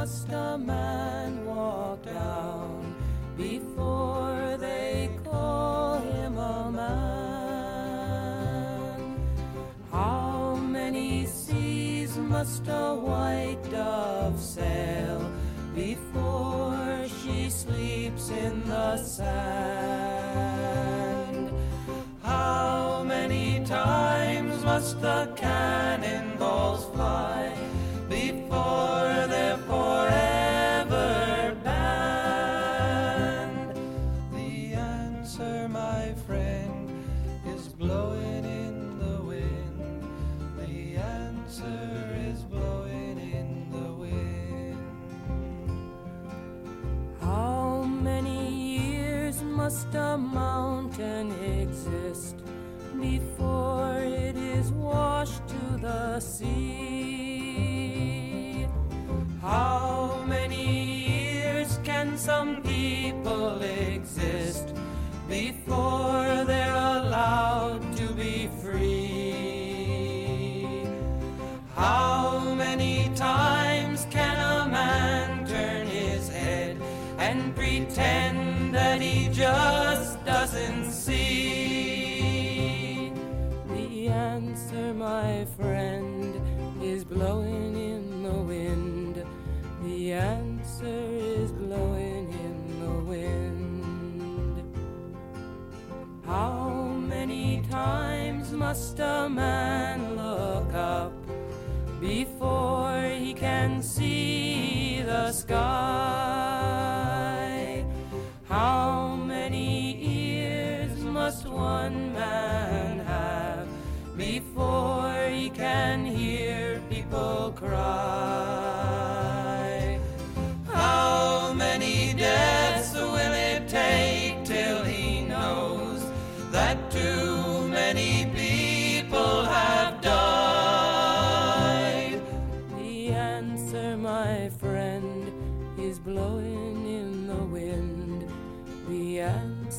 Must a man walk down before they call him a man? How many seas must a white dove sail before she sleeps in the sand? How many times must the cannonballs fly before must a mountain exist before it is washed to the sea? How many years can some people exist before they're allowed must a man look up before he can see the sky?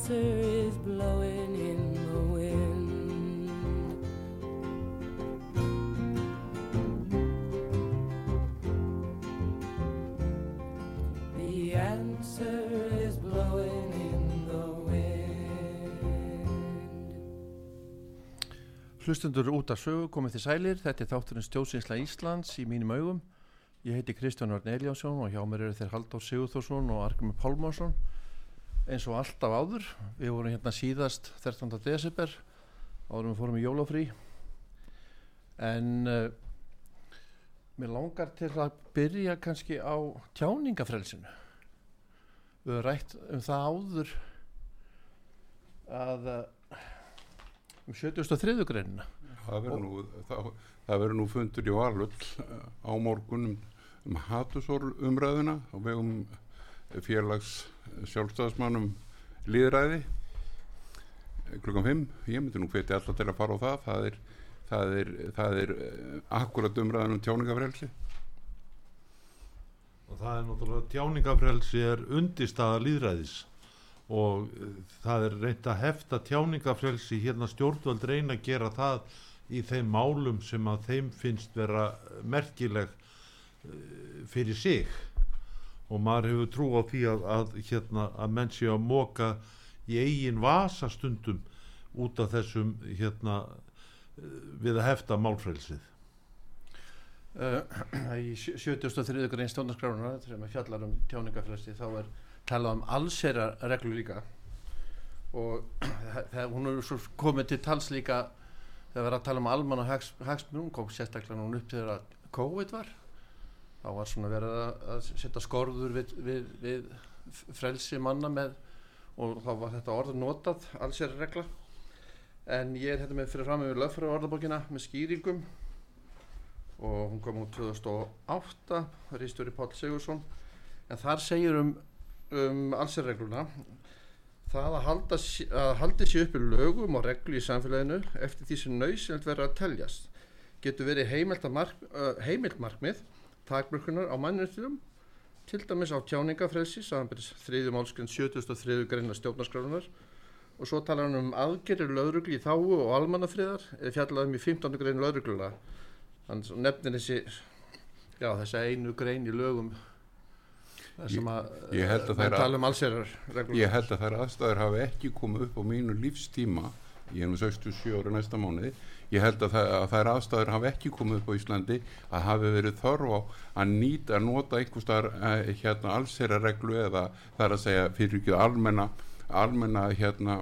Answer is blowing in the wind. The answer is blowing in the wind. Hlustundur út af sögu komið til sælir, þetta er þátturinn Stjóðsinsla Íslands í mínum augum. Ég heiti Kristján Örn Eliásson og hjá mér eru þeir Halldór Sigurþórsson og Argrimur Pálmarsson. Eins og alltaf áður, við vorum hérna síðast 13. desember, áður við fórum í jólafrí. En uh, mér langar til að byrja kannski á tjáningafrelsinu. Við höfum rætt um það áður að uh, um 73. greinina. Það verður nú, það, það verður nú fundur í Valöll á morgun um, um hatusor umræðuna á vegum félags sjálfstæðismannum líðræði klukkan 5 ég myndi nú hveti alltaf til að fara á það. Það er, það er, það er eh, akkurat umræðan um tjáningafrelsi og það er náttúrulega tjáningafrelsi er undirstaða líðræðis og eh, það er reynd að hefta tjáningafrelsi hérna stjórnvöld reyna að gera það í þeim málum sem að þeim finnst vera merkileg eh, fyrir sig og maður hefur trú á því að, að, hérna, að menn sé að móka í eigin vasa stundum út af þessum hérna, eh, við að hefta málfrelsið uh, í 73. grein stjórnarskrárunar þegar maður fjallar um tjáningafrelsi þá er talað um allsera reglur líka og það, hún er svo komið til tals líka þegar verið að tala um almann og hags, hagsmunum kom sérstaklega núna upp þegar að COVID var þá var svona verið að, setja skorður við, við, við frelsi manna með og þá var þetta orð notað allsér regla en ég er hérna með fyrir fram með löffræði orðabókina með skýringum. Og hún kom út 2008 Rístjóri Páll Sigursson en þar segir um, um allsér regluna það að, halda, að haldi sér uppi lögum og reglu í samfélaginu eftir því sem nöysild verður að teljast. Getur verið uh, heimilt markmið takmörkunar á mannréttum til dæmis á tjáningafrelsi samanbyrðis þriðju málskrind 73. greina stjórnarskrárunar og svo talar hann um aðgerir löðrugli í þáu og almannafriðar eða fjallað um í 15. grein löðrugluna hann nefnir þessi já þessi einu grein í lögum sem að að þær að- tala um allsherjar regluna Ég held að þær aðstæður hafi ekki komið upp á mínu lífstíma, ég er nú 67 ára næsta mánuði, ég held að, það, að þær aðstæður hafi ekki komið upp á Íslandi að hafi verið þörf á að nýta, að nota einhverstaðar eh, hérna allsera reglu eða það er að segja fyrir ekki almenna, almenna hérna,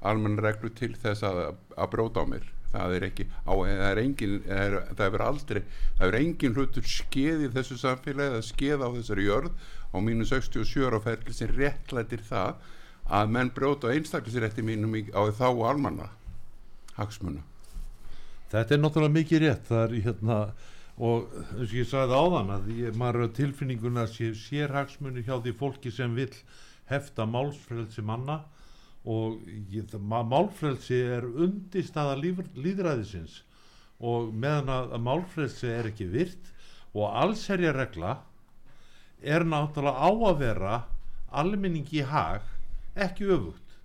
almenna reglu til þess að, að bróta á mér. Það er ekki, á, það er engin, það er, það er aldrei, það er engin hlutur skeð í þessu samfélagi eða skeð á þessari jörð á mínu 67 ára ferli sem réttlætir það að menn brjóta einstaklisrétti mínum í, á þá almanna hagsmuna. Þetta er náttúrulega mikið rétt það er hérna og eins og ég sagði áðan að ég, maður tilfinninguna sé sérhagsmunni hjá því fólki sem vill hefta málsfrelsi manna og ég, málfrelsi er undirstaða líf, líðræðisins og meðan að málfrelsi er ekki virt og allserja regla er náttúrulega á að vera almenningi í hag ekki öfugt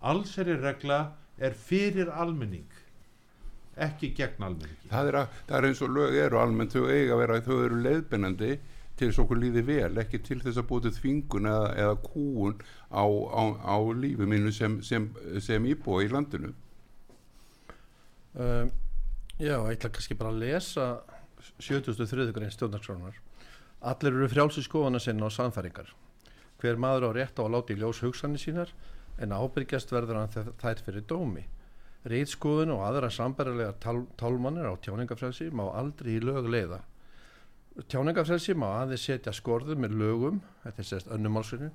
allserja regla er fyrir almenning ekki gegn almenningi Það er, að, það er eins og lög eru almennt þau eiga að vera, þau eru leiðbennandi til þess að okkur líði vel, ekki til þess að til þvingun eða, eða kúun á, á, á lífi mínu sem, sem, sem íbúa í landinu. Um, já, ég ætla kannski bara að lesa 73. grein stjórnarskránar. Allir eru frjálsi skoðana sinna og samfæringar. Hver maður á rétt á að láta í ljós hugsanir sínar en ábyrgjast verður hann þær fyrir dómi. Reitskoðun og aðra sambærilegar tál, tálmannir á tjáningafrelsi má aldrei í lög leiða. Tjáningafrelsi má aðeins setja skorðu með lögum, þetta er sérst önnumálsinu,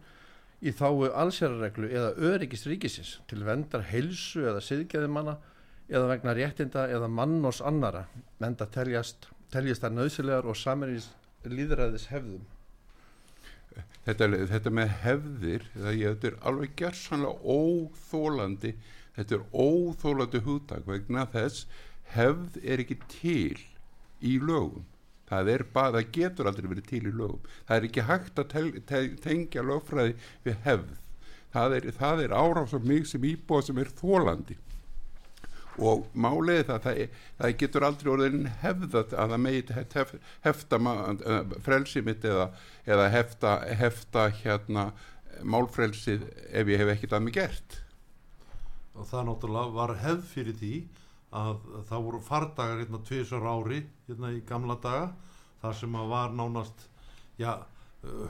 í þáu allsjærareglu eða öryggist ríkisins til vendar heilsu eða siðgæði manna eða vegna réttinda eða mannors annara menda teljast, teljast þær nöðsilegar og saminins líðræðis hefðum. Þetta, þetta með hefðir, þetta er alveg gersanlega óþólandi, þetta er óþólandi hugtak vegna þess hefð er ekki til í lögum. Það, er bara, það getur aldrei verið til í lögum. Það er ekki hægt að tel, tel, tengja lögfræði við hefð. Það er, er árás á mig sem íbúa sem er þólandi. Og málið það, það, það getur aldrei orðin hefð að að það megi hef, hefta ma- eh, frelsi mitt eða, eða hefta, hefta hérna málfrelsið ef ég hef ekkert að mig gert. og það náttúrulega var hefð fyrir því að það voru fardagar hérna tvisar ári hérna í gamla daga þar sem að var nánast já,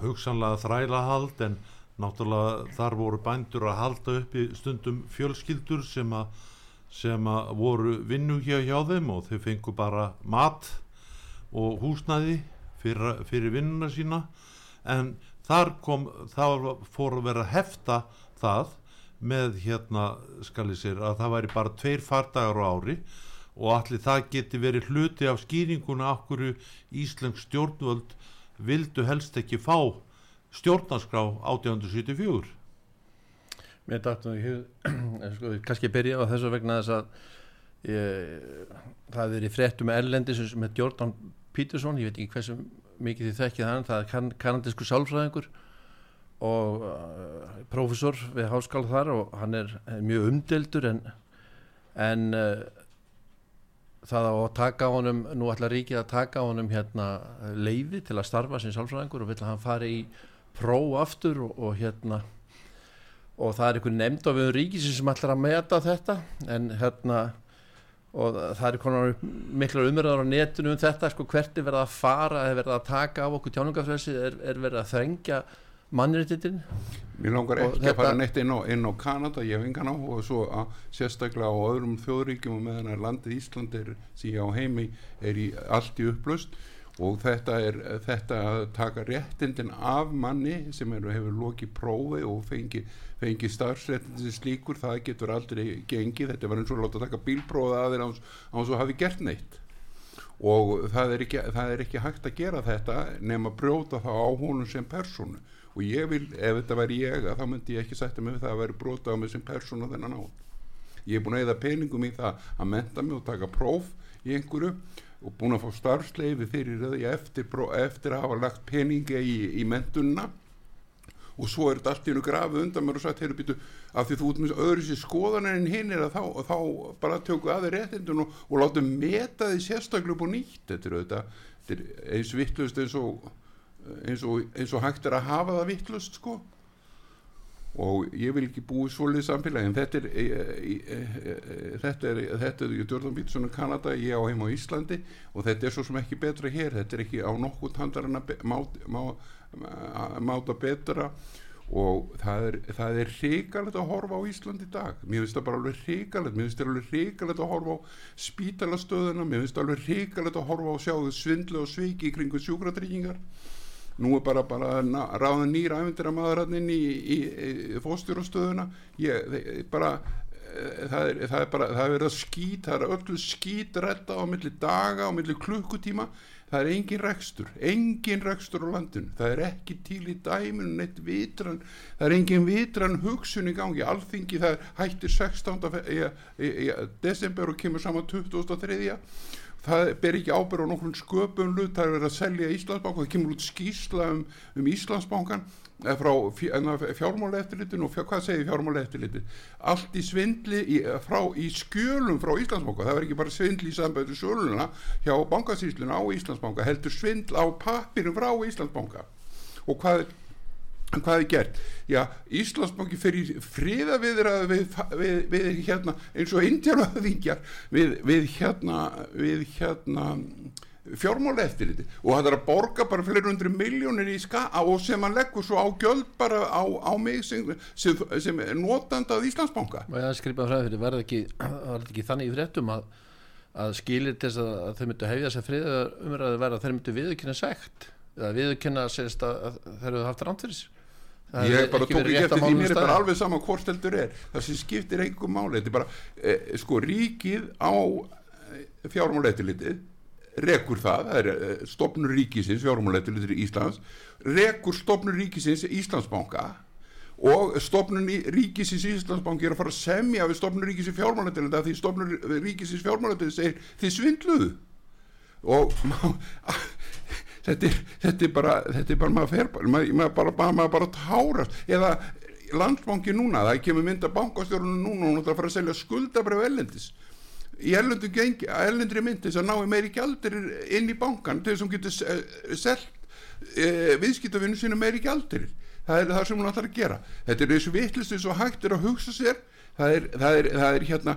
hugsanlega þrælahald en náttúrulega þar voru bændur að halda uppi stundum fjölskyldur sem að sem voru vinnu hjá hjá þeim og þau fengu bara mat og húsnæði fyrir, fyrir vinnuna sína. En þar kom það fór að vera að hefta það með hérna skal ég sér að það væri bara tveir fardagar á ári og allir það geti verið hluti af skýringuna okkur Íslensk stjórnvöld vildu helst ekki fá stjórnarskrá 1874 Mér dættum í hug, sko, kannski byrja á þessu vegna þess að ég, það er í fréttu með Erlendis með Jordan Peterson, ég veit ekki hversu mikið þið þekkið hann, það er kan, kanadísku sálfræðingur og uh, prófessor við háskál þar og hann er, er mjög umdeldur en, en uh, það á að taka honum, nú ætla ríkið að taka honum hérna leiði til að starfa sem sálfræðingur og vill að hann fari í próf aftur og, og hérna og það er einhver nefnd á við ríkisins sem ætlar að meta þetta. En hérna og það er konar upp miklar umræðar á netinu um þetta sko hvert er verið að fara eða verið að taka af okkur tjáningafrelsi er, er verið að þrengja mannréttitin Mér langar ekki þetta- að fara neitt inn á, inn á Kanada, ég hef engan á og svo að sérstaklega á öðrum þjóðríkjum og meðan að landið Ísland er, ég á heimi, er í allt í upplöst og þetta er þetta að taka réttindin af manni sem er, hefur lokið prófi og fengi, fengi starfsréttindin slíkur, það getur aldrei gengið, þetta var eins og láta taka bílprófið að þeir án svo hafi gert neitt. Og það er, ekki, það er ekki hægt að gera þetta nema brjóta þá á honum sem personu og ég vil, ef þetta væri ég þá myndi ég ekki sætta mig við það að væri brota á mig sem personu þennan á ég er búin að eða peningum í það að menta mig og taka próf í einhverju og búin að fá starfsleifi fyrir því eftir, eftir að hafa lagt peningi í, í mentunna og svo er þetta allt í hennu grafið undan mér og sagt, heyrðu býtu, af því þú ert með öðru sér skoðanar en hinn er að þá, þá bara tökku aðeins réttindun og, og láta meta því sérstaklega upp og nýtt. Þetta er, þetta, þetta er eins vittlust eins og, eins, og, eins og hægt er að hafa það vittlust sko og ég vil ekki búið svolítið samfélagi en þetta er e, e, e, þetta er þetta er Jordan Peterson í Kanada, ég á heim á Íslandi og þetta er svo sem ekki betra hér þetta er ekki á nokkuð handar en að máta má, máta betra og það er, það er hrigalegt að horfa á Ísland í dag. Mér finnst það bara alveg hrigalegt mér finnst það alveg hrigalegt að horfa á spítalastöðuna mér finnst það alveg hrigalegt að horfa á sjáðu svindlu og sviki í kringu sjúkratryggingar nú er bara, bara ráða nýra æfindir að maður hann inn í, í, í fóstjórastöðuna bara eh, það er, það er bara, það er verið að skýt það er öllu skýt retta á milli daga á milli klukkutíma. Það er engin rekstur, engin rekstur á landinu, það er ekki til í dæminu neitt vitran, það er engin vitran hugsun í gangi, alþingi það hættir 16. Í, í, í, desember og kemur saman 2003 það ber ekki ábyrð á nokkrum sköpum hlut, það er verið að selja Íslandsbankan, það kemur út skýsla um, um Íslandsbankan eh, frá fjármála eftirlitin og fjár, hvað segir fjármála eftirlitin allt í svindli í, frá, í skjölum frá Íslandsbanka, það verður ekki bara svindli í sambæðu söluna hjá bankasýsluna á Íslandsbanka, heldur svindl á papirum frá Íslandsbanka. Og hvað en hvað er gert? Já, Íslandsbanki fyrir friða viðraðu við, við, við hérna eins og indjánaðingjar við, við hérna hérna fjármála eftir þetta og það er að borga bara fleiri hundru miljónir í ska og sem hann leggur svo á gjöld bara á, á mig sem, sem, sem er notandað Íslandsbanka. Og ég skrifa frá þetta, var þetta ekki, þannig í fréttum að, að skilir þess að þau myndu hefja þess að friða umræðu verða að þeir myndu viðkynna segt eða viðkynna að, að þeir eru haft ránt fyrir sér ég bara tók ekki eftir því mér er bara alveg sama hvort heldur er. Það sem skiptir einhver máli. Þetta er bara, eh, sko ríkið á eh, fjármáleittilitið rekur það, það er eh, stopnur ríkisins, fjármáleittilitið í Íslands rekur stopnur ríkisins Íslandsbanka og stopnun ríkisins Íslandsbanki er að fara að semja við stopnun ríkisins fjármáleittilitið því stopnun ríkisins fjármáleittilitið segir þið svindluðu. Og þetta er, þetta er bara þetta er bara maður fer maður, maður bara, bara, maður bara tárast. Eða landsbanki núna, það kemur mynda bankastjórnum núna og hún ætlar að fara að selja skuldabref ellendis í gengi, ellendri myndis að nái meiri gjaldir inn í bankan til þess að hún getur selt uh, viðskiptavinu sína meiri gjaldir það er það sem hún ætlar að gera. Þetta er þessu vittlistu svo hægt er að hugsa sér. Það er, það er, það er hérna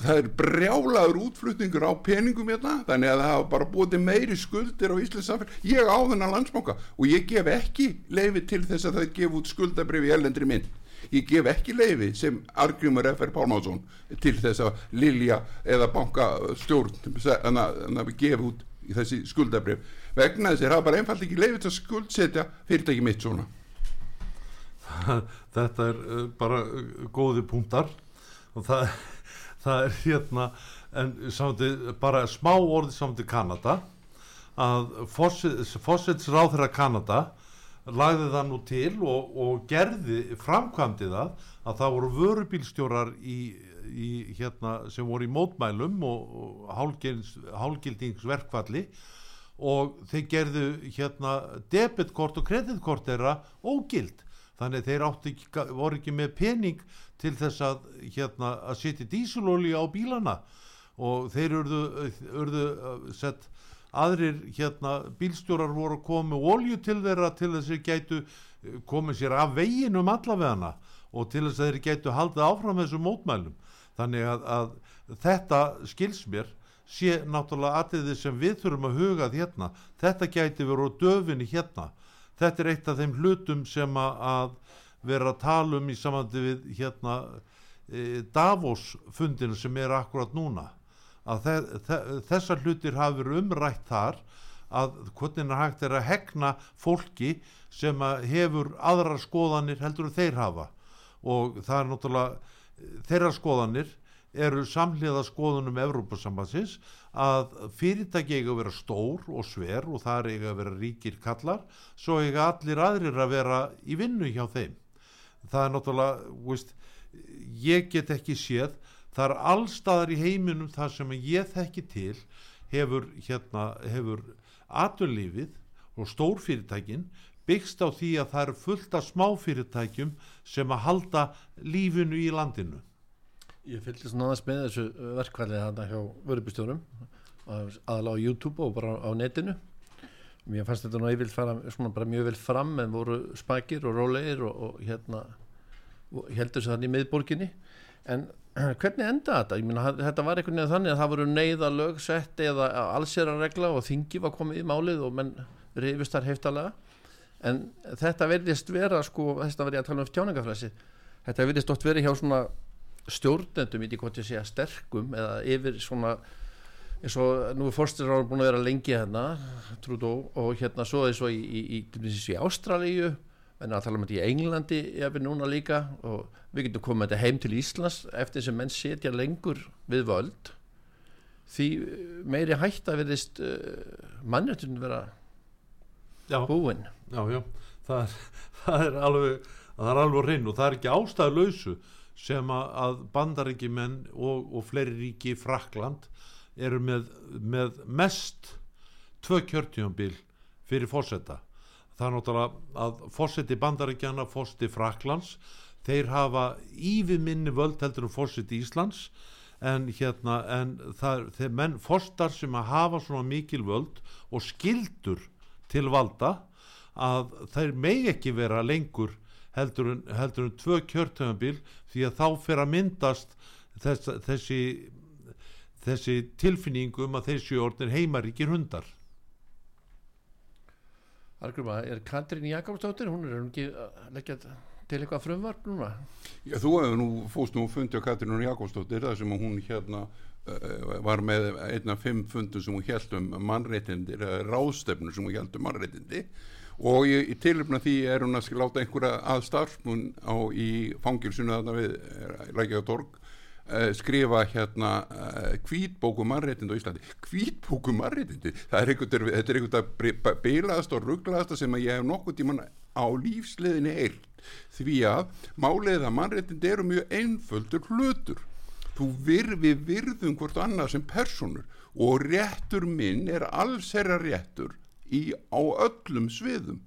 það er brjálaður útflutningur á peningum hérna þannig að það hafa bara búið meiri skuldir á Íslands samfélag. Ég á þennan landsbanka og ég gef ekki leifi til þess að það gef út skuldabrif í ellendri mynd. Ég gef ekki leifi sem argjumur F.R. Pálmásson til þess að Lilja eða bankastjórn en að gefum út þessi skuldabrif vegna þess að það bara einfalt ekki leifi til að skuldsetja fyrirtæki mitt svona. Þetta er uh, bara uh, góði punktar. Og það það er hérna en samti, bara smá orði samt í Kanada að fósitsráðra Kanada lagði það nú til og, og gerði framkvæmdi það að það voru vörubílstjórar í, í, hérna, sem voru í mótmælum og, og hálgildingsverkvalli og þeir gerðu hérna debitkort og kreditkort þeirra ógild. Þannig þeir ekki, voru ekki með pening til þess að, hérna, að setja dísulóli á bílana. Og þeir urðu, urðu uh, sett aðrir hérna, bílstjórar voru að koma olju til þeirra til þess að þeir gætu uh, komið sér af veginum allavegana og til þess að þeir gætu haldið áfram þessum mótmælum. Þannig að, að þetta skils mér sé náttúrulega aðriði sem við þurfum að huga hérna. Þetta gæti verið á döfinni hérna. Þetta er eitt af þeim hlutum sem að vera að tala um í samandi við hérna e, Davos fundinu sem er akkurat núna. Að þe þe þessar hlutir hafi verið umrætt þar að hvernig er hægt er að hegna fólki sem að hefur aðrar skoðanir heldur þeir hafa. Og það er náttúrulega þeirra skoðanir eru samhliða skoðunum Evrópusambansins að fyrirtæki eiga að vera stór og sver og það eiga að vera ríkir kallar svo eiga allir aðrir að vera í vinnu hjá þeim það er náttúrulega veist, ég get ekki séð það er allstaðar í heiminum það sem ég þekki til hefur hérna hefur aturlífið og stórfyrirtækin byggst á því að það eru fullt af smáfyrirtækjum sem að halda lífinu í landinu. Ég fylgist náðast með þessu verkvælið þarna hjá vörubistjórum aðalega á YouTube og bara á netinu. Mér fannst þetta nú yfirlega mjög vel fram en voru spakir og rólegir og, og hérna heldur sér þannig í miðborginni. En hvernig enda þetta? Meina þetta var einhvern veginn þannig að það voru neyða lögsett eða allsera regla og þingi var komið í málið og menn rifist þar heftalega en þetta verðist vera sko, þess að verði að tala um tjáningafræsi þetta verðist oft verið hjá svona stjórnendum, veit ekki hvort ég segja sterkum eða yfir svona eins og nú er fórsturráður búin að vera lengi hérna Trúdó, og hérna svo svo í, í, í, í, í Ástralíu en að tala um þetta í Englandi ég er núna líka og við getum komið þetta heim til Íslands eftir sem menn setja lengur við völd. Því meiri hægt að verðist uh, mannjötun vera já, búinn já, já, það er, það er alveg það er alveg reyn og það er ekki ástæðuleysu sem að bandaríkjumenn og, og fleiri ríki Frakland eru með, með mest tvö kjörtjónbíl fyrir fórsetta það er náttúrulega að fórseti bandaríkjana, fórseti Fraklands þeir hafa yfir minni völd heldur um fórseti Íslands. En hérna en það, þeir menn fórstar sem að hafa svona mikil völd og skildur til valda að þeir megi ekki vera lengur heldur en, heldur en tvö kjörtöfambíl því að þá fer að myndast þess, þessi, þessi tilfinningum að þessi orðin heimaríkir hundar Argruma, er Katrín Jakobsdóttir hún er ekki að leggja til eitthvað frumvarp núna? Já, þú hefur nú fóst nú fundi á Katrín Jakobsdóttir þar sem hún hérna uh, var með einna fimm fundu sem hún held um mannreitindi, ráðstefnu sem hún held um mannreitindi og í, í tilöfna því er hún að láta einhverja að starfsmun á í fangilsunu þarna við Rækjaðatorg uh, skrifa hérna kvítbóku uh, mannréttind á Íslandi. Kvítbóku mannréttindi? Þetta er að bilaðast og rugglaðast sem ég hef nokkuð tíman á lífsleðinni eilt því að máliðið að mannréttindi eru mjög einföldur hlutur. Þú vir, við virðum hvort annað sem personur og réttur minn er alls herra réttur í, á öllum sviðum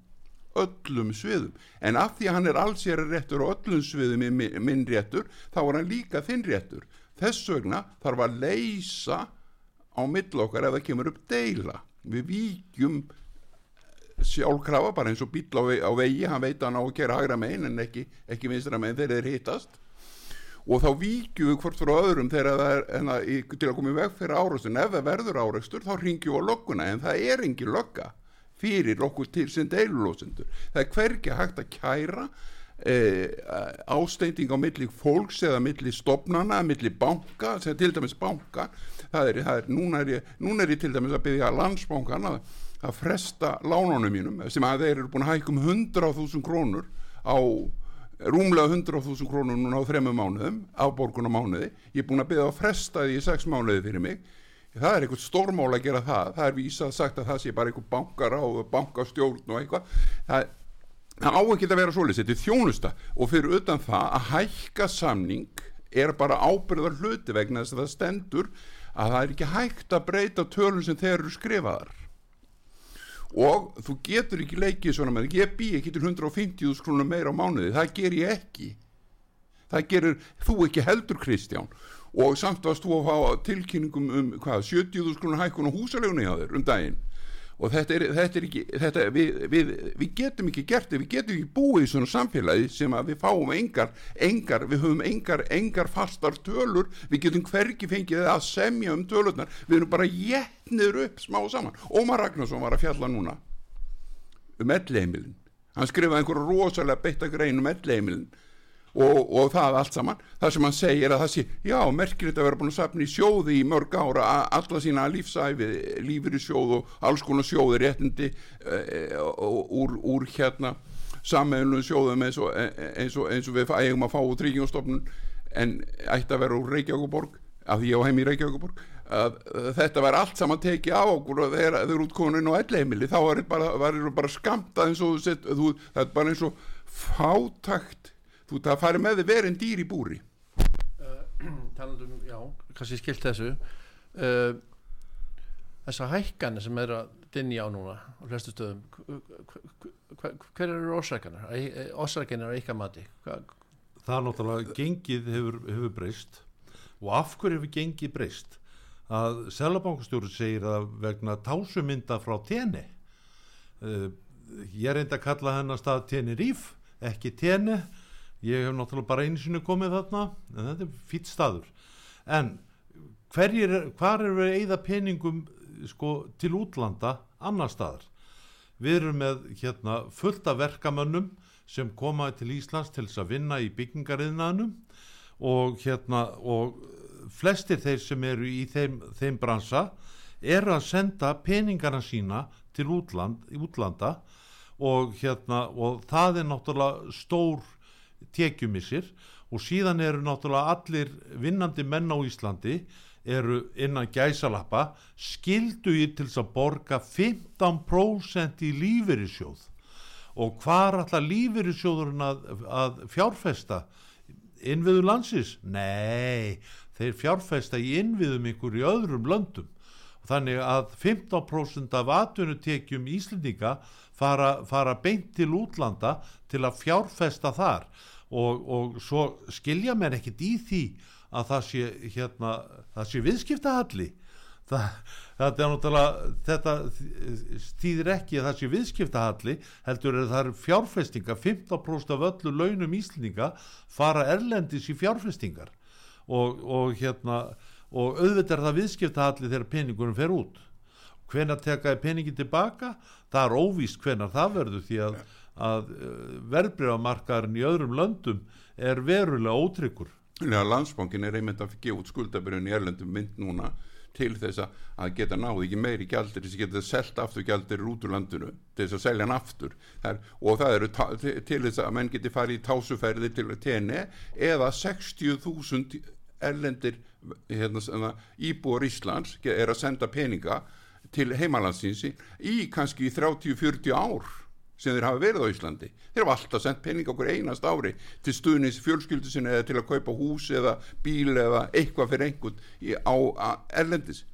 öllum sviðum. En af því að hann er alls ég er réttur á öllum sviðum minn, minn réttur þá er hann líka þinn réttur. Þess vegna þarf að leysa á mill okkar ef það kemur upp deila. Við víkjum sjálfkrafa bara eins og bíl á, vegi, á vegi hann veit að hann á að gera hagra megin en ekki, ekki vinstra megin þegar þeir hittast. Og þá víkjum við hvort fyrir öðrum þegar það er enna, til að koma í veg fyrir áraustur ef það verður áraustur þá ringjum við á lögguna en það er engin lögga fyrir okkur til sem deilulósendur það er hvergi hægt að kæra e, ásteyting á milli fólks eða milli stopnana milli banka, til dæmis banka. Það er, það er, núna, er ég, núna er ég til dæmis að byggja landsbankan að, að fresta lánunum mínum sem að þeir eru búin að hægum 100.000 krónur á rúmlega 100.000 krónur núna á þremmu mánuðum á mánuði, ég er búin að byggja að fresta því í 6 mánuði fyrir mig það er eitthvað stórmál að gera það. Það er vísað sagt að það sé bara eitthvað bankar á bankastjórn og eitthvað. Það, það á ekki að vera svolítið þetta er þjónusta. Og fyrir utan það að hækka samning er bara ábyrðar hluti vegna þess að það stendur að það er ekki hægt að breyta tölun sem þeir eru skrifaðar. Og þú getur ekki leikið svona með ég bý ekki til 150.000 krónur meira á mánuði, það ger ég ekki. Það gerir þú ekki heldur Kristján og samt varst þú að fá tilkynningum um hvað 70.000 krónur hækkun og húsalegunni á þér um daginn? Og þetta er, þetta er ekki þetta, við, við, við getum ekki gert þetta við getum ekki búið í svona samfélagi sem að við fáum engar, engar við höfum engar, engar fastar tölur. Við getum hverki fengið að semja um tölurnar, við erum bara jætnir upp smá saman, Ómar Ragnarsson var að fjalla núna um elleimilin hann skrifaði einhverju rosalega beitta grein um elleimilin og, og það allt saman. Það sem hann segir að það sé já, merkilegt að vera búin að sapna í sjóði í mörg ára alla sína lífsæfi lífur í sjóð og alls konar sjóði réttindi e, úr, úr hérna sammeðlunum sjóðum eins og, eins og, eins og við eigum að fá úr tryggingastofnun en ætti að vera úr Reykjavíkuborg af því ég á heim í Reykjavíkuborg að þetta var allt saman tekið á okkur og þau eru útkomin á elleimili þá var þetta bara, bara skamtað eins og þú, það er bara eins og fátakt þú það farið með þið verið en dýr í búri. Talandum, já, kannski skilt þessu. Uh, þessa hækkan sem er að dinni á núna á flestu stöðum hver, hver, eru orsakanar orsakanar á ykkar mati? Hva, það er náttúrulega gengið hefur, hefur breyst. Og af hverju hefur gengið breyst? Að Selabankastjóri segir að vegna tásumynda frá tenni uh, ég reyndi að kalla hennar stað Tenerife ekki tenni ég hef náttúrulega bara einu sinni komið þarna en þetta er fýtt staður. En hverjir, hvar er við eyða peningum sko, til útlanda annar staðar? Við erum með hérna fullt af verkamönnum sem koma til Íslands til þess að vinna í byggingariðnaðnum og hérna og flestir þeir sem eru í þeim, þeim bransa eru að senda peningana sína til útland, útlanda og hérna og það er náttúrulega stór tekjumissir og síðan eru náttúrulega allir vinnandi menn á Íslandi eru innan gæsalappa skildu í til þess að borga 15% í lífeyrissjóð. Og hvar allar lífeyrissjóðurinn að, að fjárfesta? Innviðu landsins? Nei, þeir fjárfesta í innviðum ykkur í öðrum löndum. Þannig að 15% af atvinnutekjum Íslendinga fara, fara beint til útlanda til að fjárfesta þar og, og svo skilja mér ekkit í því að það sé, hérna, sé viðskiptahalli. Þetta stýðir ekki að það sé viðskiptahalli heldur er það er fjárfestinga 15% af öllu launum Íslendinga fara erlendis í fjárfestingar. Og, og hérna og auðvitað er það viðskiptahalli þegar peningunum fer út. Hvenar tekaði peningin tilbaka? Það er óvíst hvenar það verður því að, að verðbrifamarkaðurinn í öðrum löndum er verulega ótryggur. Þannig að landsbankin er einmitt að gefa út skuldabrjun í erlendum mynd núna til þess að geta náði ekki meiri gjaldir þess að geta selt aftur gjaldir út úr landinu til þess að selja hann aftur. Það er, og það eru til þess að menn geti farið í tásuferði til tenni eða 60.000 erlendir hérna, íbúar Íslands er að senda peninga til heimalandsins í kannski 30-40 ár sem þeir hafa verið á Íslandi. Þeir hafa alltaf sendt pening okkur einast ári til stuðnins fjölskyldu sinni eða til að kaupa hús eða bíl eða eitthvað fyrir einhvern í, á, erlendis.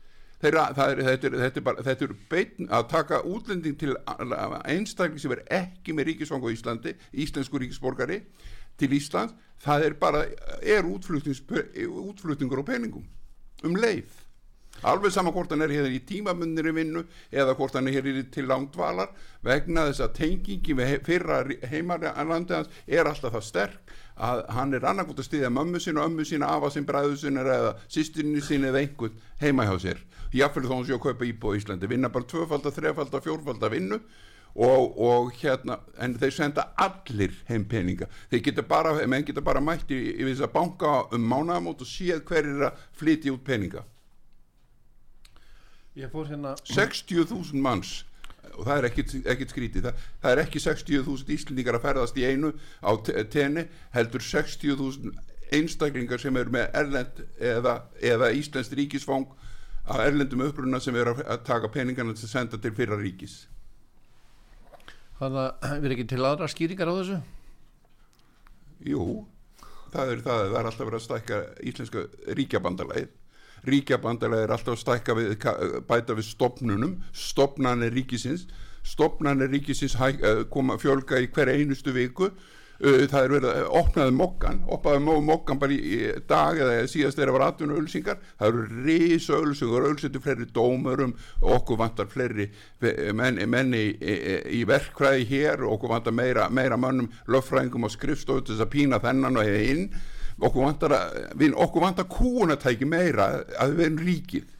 Þeirra, er, þetta, er, þetta, er bara, þetta er beitn að taka útlending til einstakling sem er ekki með ríkisfang á Íslandi íslensku ríkisborgari til Íslands. Það er bara er útflutningur á peningum um leið alveg sama hvort hann er hér í tímamunir í vinnu eða hvort hann er hér til langdvalar vegna þess að tengingi fyrra heimarlandi hans er alltaf það sterk að hann er annarkvæmt að styðja mömmu sín og ömmu sín afa sín, bræðu sín eða sýstinni sín eða einhvern heima hjá sér. Jáfnvel þó hann sé að kaupa íbúð í Íslandi. Vinna bara tvöfaldar, þrefaldar, fjórfaldar vinnu og, og hérna en þeir senda allir heim peninga. Þeir geta bara, menn geta bara mætt í, í þess að banka um mánaðamót og séð hver er að flytja út peninga hérna 60.000 manns og það er ekkit skrítið. Það, það er ekki 60.000 íslendingar að ferðast í einu á te- tenni heldur 60.000 einstaklingar sem eru með erlend eða, eða íslenskt ríkisfang að erlendum uppruna sem eru að- taka peningana að senda til fyrra ríkis. Þannig að við erum ekki til aðra skýringar á þessu? Jú, það er það, það er alltaf verið að stækka íslenska ríkjabandalagið ríkjabandalagið er alltaf að stækka við, ka- bæta við stopnunum stopnanir ríkisins. Stopnanir ríkisins eh, koma fjölga í hver einustu viku. Uh, það er verið að opnaði mokkan opnaði mokkan bara í, dag eða síðast þeirra var atvinnu ölsingar það eru risa ölsingar, ölsingar fleiri dómurum, okkur vantar fleiri fe- menn, menni í, í, verkfræði hér, okkur vantar meira, meira mönnum, löffræðingum og skrifstofu til þess að pína þennan og hefði inn okkur vantar, að, við, okkur vantar kúnatæki meira að við erum ríkið.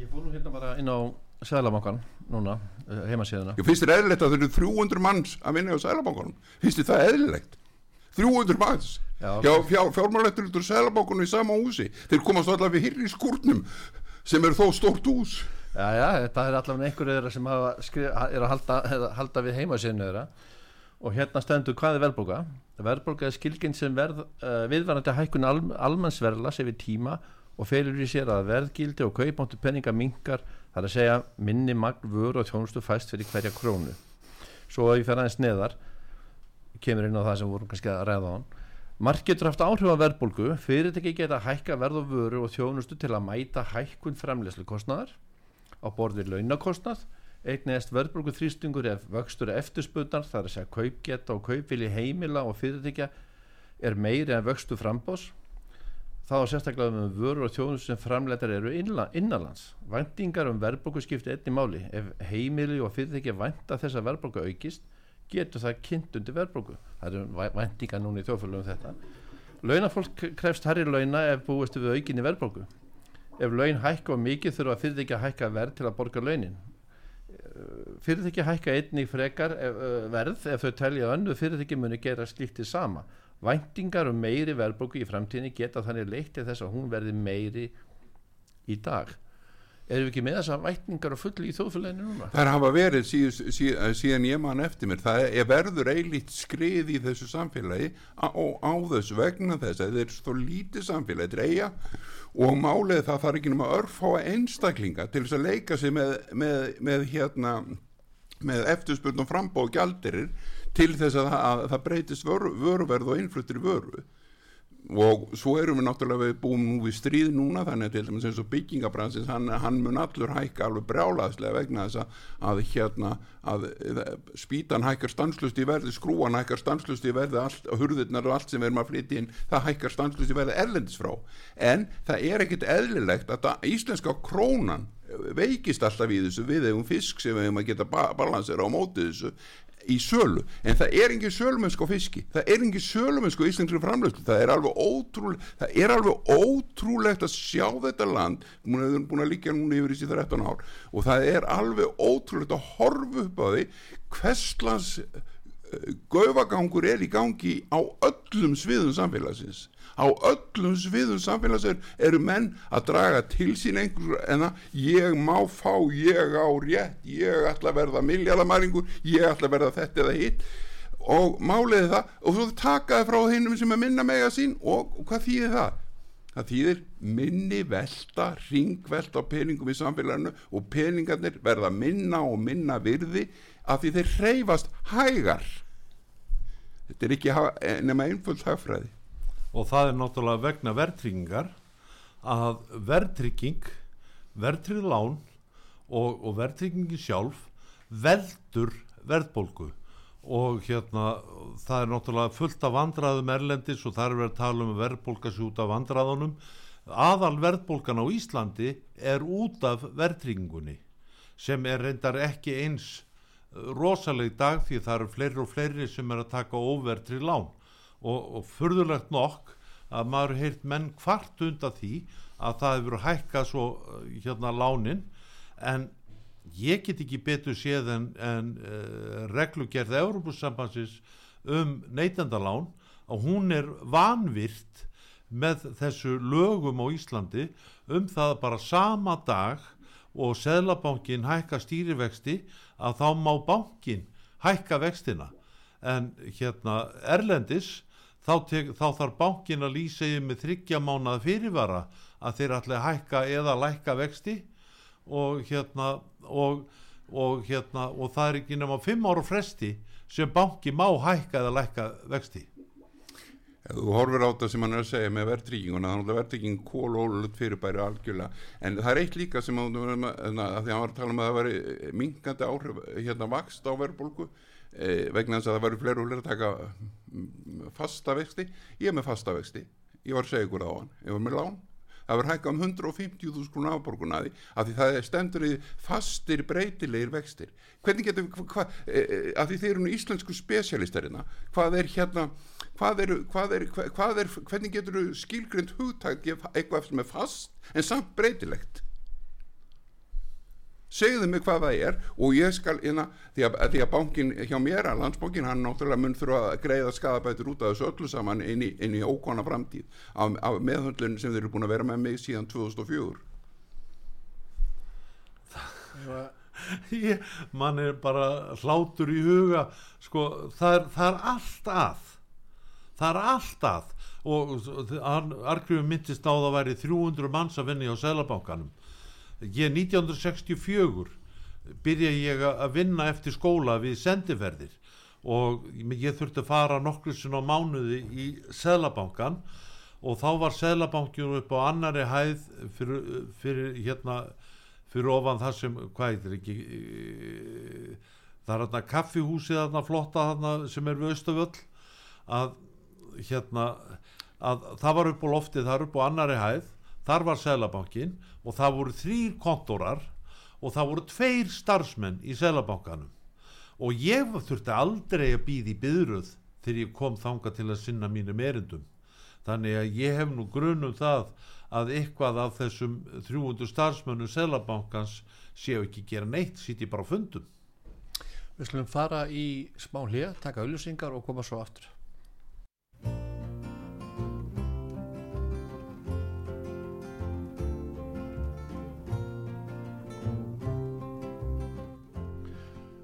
Ég fór nú hérna bara inn á Sælabankan núna, heimasíðuna. Ég finnst þér eðlilegt að þau eru 300 manns að vinna á Sælabankanum finnst það eðlilegt? 300 manns? Já, fjár, fjármálættur selabókunum í sama húsi. Þeir komast allavega við hýrri skúrnum sem er þó stórt hús. Já, já, þetta er allavega einhverju sem skrif, er að halda, halda við heimasíðinu þeirra og hérna stendur hvað er verðbólga? Verðbólga er skilginn sem verð, uh, viðvarandi hækkun al, almannsverðlas yfir tíma og felur í sér að verðgildi og kaupmáttu penninga minkar þar að segja minni magn vöru og þjónustu fæst fyrir hverja krónu. Svo að ég fer aðeins neðar kemur inn á það sem vorum kannski að ræða á hann Mark getur haft áhrif á verðbólgu. Fyrirtæki geta hækka verð og vöru og þjónustu til að mæta hækkun fremleyslu kostnaðar á borð við launakostnað eignast verðbólgu þrýstingur ef vöxtur eftirspunnar þar að segja kaupgeta og kaupvili heimila og fyrirtækja er meiri en vöxtu frambós þá er sérstaklega um vörur og þjónustu sem framleitar eru innanlands. Væntingar um verðbólgu skipti einni máli. Ef heimili og fyrirtækja vænta þess að verðbólgu aukist getur það kynnt undir verðbólgu. Það eru væntingar núna í þjóðfélagum um þetta. Launafólk krefst herri launa ef búist við aukinni verðbólgu. Ef laun hækka og mikið þurfa fyrirtæki að hækka verð til að borga launin fyrirtæki hækka einnig frekar ef, uh, verð ef þau telja að önnu fyrirtæki muni gera slíktið sama. Væntingar um meiri verðbóku í framtíðinni geta þannig leitt til þess að hún verði meiri í dag erum við ekki með þess að vætningar og fulli í þóðfélaginu núna? Það hafa verið síð, síð, síðan ég man eftir mér. Það er verður eilíkt skrið í þessu samfélagi og á þessu vegna þess að þetta er svo lítið samfélagi er eiga og málið það þarf ekki náma örfáa einstaklinga til þess að leika sig með, með, með hérna með eftirspurn og frambóð gjaldirir til þess að, að það breytist vöru, vöruverð og innfluttir vöru og svo erum við náttúrulega við búum nú við stríð núna þannig til dæmis eins og byggingabransins hann, hann mun allur hækka alveg brjálaðslega vegna þess að, að hérna að spýtan hækkar stanslust í verði skrúan hækkar stanslust í verði allt, hurðirnar og allt sem við erum að flytja inn það hækkar stanslust í verði erlendis frá. En það er ekkit eðlilegt að það, íslenska krónan veikist alltaf í þessu. Við hefum fisk sem við hefum að geta balansera á móti þessu í sölu, en það er engin sölumennsk á fiski, það er engin sölumennsk á íslensku framlöfslu, það er alveg ótrúlegt það er alveg ótrúlegt að sjá þetta land, við erum búin að líka núna yfir í síðan 13 ár. Og það er alveg ótrúlegt að horfa upp á því hverslas gaufagangur er í gangi á öllum sviðum samfélagsins á öllum sviðum samfélagsins eru menn að draga til sín einhver en að ég má fá ég á rétt, ég ætla að verða miljardamæringur, ég ætla að verða þetta eða hitt og máliði það og svo takaði frá hinnum sem er minna mega sín og, og hvað þýðir það? Það þýðir minni velta, ringvelta á peningum í samfélaginu og peningarnir verða minna og minna virði af því þeir hreyfast hægar. Þetta er ekki nema einföld hagfræði. Og það er náttúrulega vegna verðtryggingar að verðtrygging, verðtryggð lán og, og verðtryggingi sjálf veldur verðbólgu. Og hérna það er náttúrulega fullt af vandraðum erlendis og það er verið að tala um verðbólka sér út af vandraðunum aðal verðbólkan á Íslandi er út af verðtryggingunni sem er reyndar ekki eins rosaleg dag því það eru fleiri og fleiri sem er að taka overtri lán og, og furðulegt nokk að maður heilt menn hvart undan því að það hefur hækkað svo hérna lánin. En ég get ekki betur séð en, en uh, reglugerð Európusambansins um neytendalán að hún er vanvirt með þessu lögum á Íslandi um það bara sama dag og Seðlabankin hækka stýrivexti að þá má bankin hækka vextina. En hérna Erlendis þá, tek, þá þarf bankin að lýsa yfir með þryggja mánað fyrirvara að þeir ætla að hækka eða lækka vexti og hérna og, og hérna og það er ekki nema fimm ára fresti sem banki má hækka eða lækka vexti. Þú horfir á þetta sem hann er að segja með verðtrygginguna þannig að verðtrygging kólólut fyrirbæri algjörlega. En það er eitt líka sem að, að, að því að hann var að tala um að það væri mingandi áhrif hérna vakst á verðbólku vegna þess að það væri fleiri og fleiri að taka mm, fasta vexti. Ég er með fasta vexti, ég var að ykkur á hann ég var með lán. Það verður hækka um 150.000 krónu afborgunaði af því það er stendur í fastir breytilegir vextir. Hvernig getur hva, e, e, af því þeir eru nú íslensku spesialistarina hvað er hérna hvað er, hvað er, hvað er hvernig getur þú skilgrind hugtæk eitthvað sem er fast en samt breytilegt segðu mig hvað það er og ég skal inna, því, að, því að bankin hjá mér að landsbankin hann náttúrulega mun þurfa að greiða skadabætur út af þessu öllu saman inn í, inn í ókona framtíð af, af meðhundlun sem þeir eru búin að vera með mig síðan 2004 ég, mann er bara hlátur í huga sko, það er, það er allt að það er allt að. Og Argrifin myndist á það væri 300 manns að vinna á Sælabankanum ég 1964 byrja ég að vinna eftir skóla við sendiferðir og ég þurfti að fara nokkur sinna á mánuði í Sælabankan og þá var Sælabankin upp á annari hæð fyrir, fyrir hérna fyrir ofan það sem, hvað heitir ekki það er þarna kaffihúsið þarna flotta þarna sem er við Östaföll að hérna að það var upp á loftið, það er upp á annari hæð þar var Sælabankin og það voru þrýr kontorar og það voru tveir starfsmenn í Sælabankanum og ég þurfti aldrei að býði byðruð þegar ég kom þanga til að sinna mínum erindum. Þannig að ég hef nú grunum það að eitthvað af þessum 300 starfsmönnum Sælabankans séu ekki gera neitt, sýti bara fundum. Við slumum fara í smá hlið, taka auðlýsingar og koma svo aftur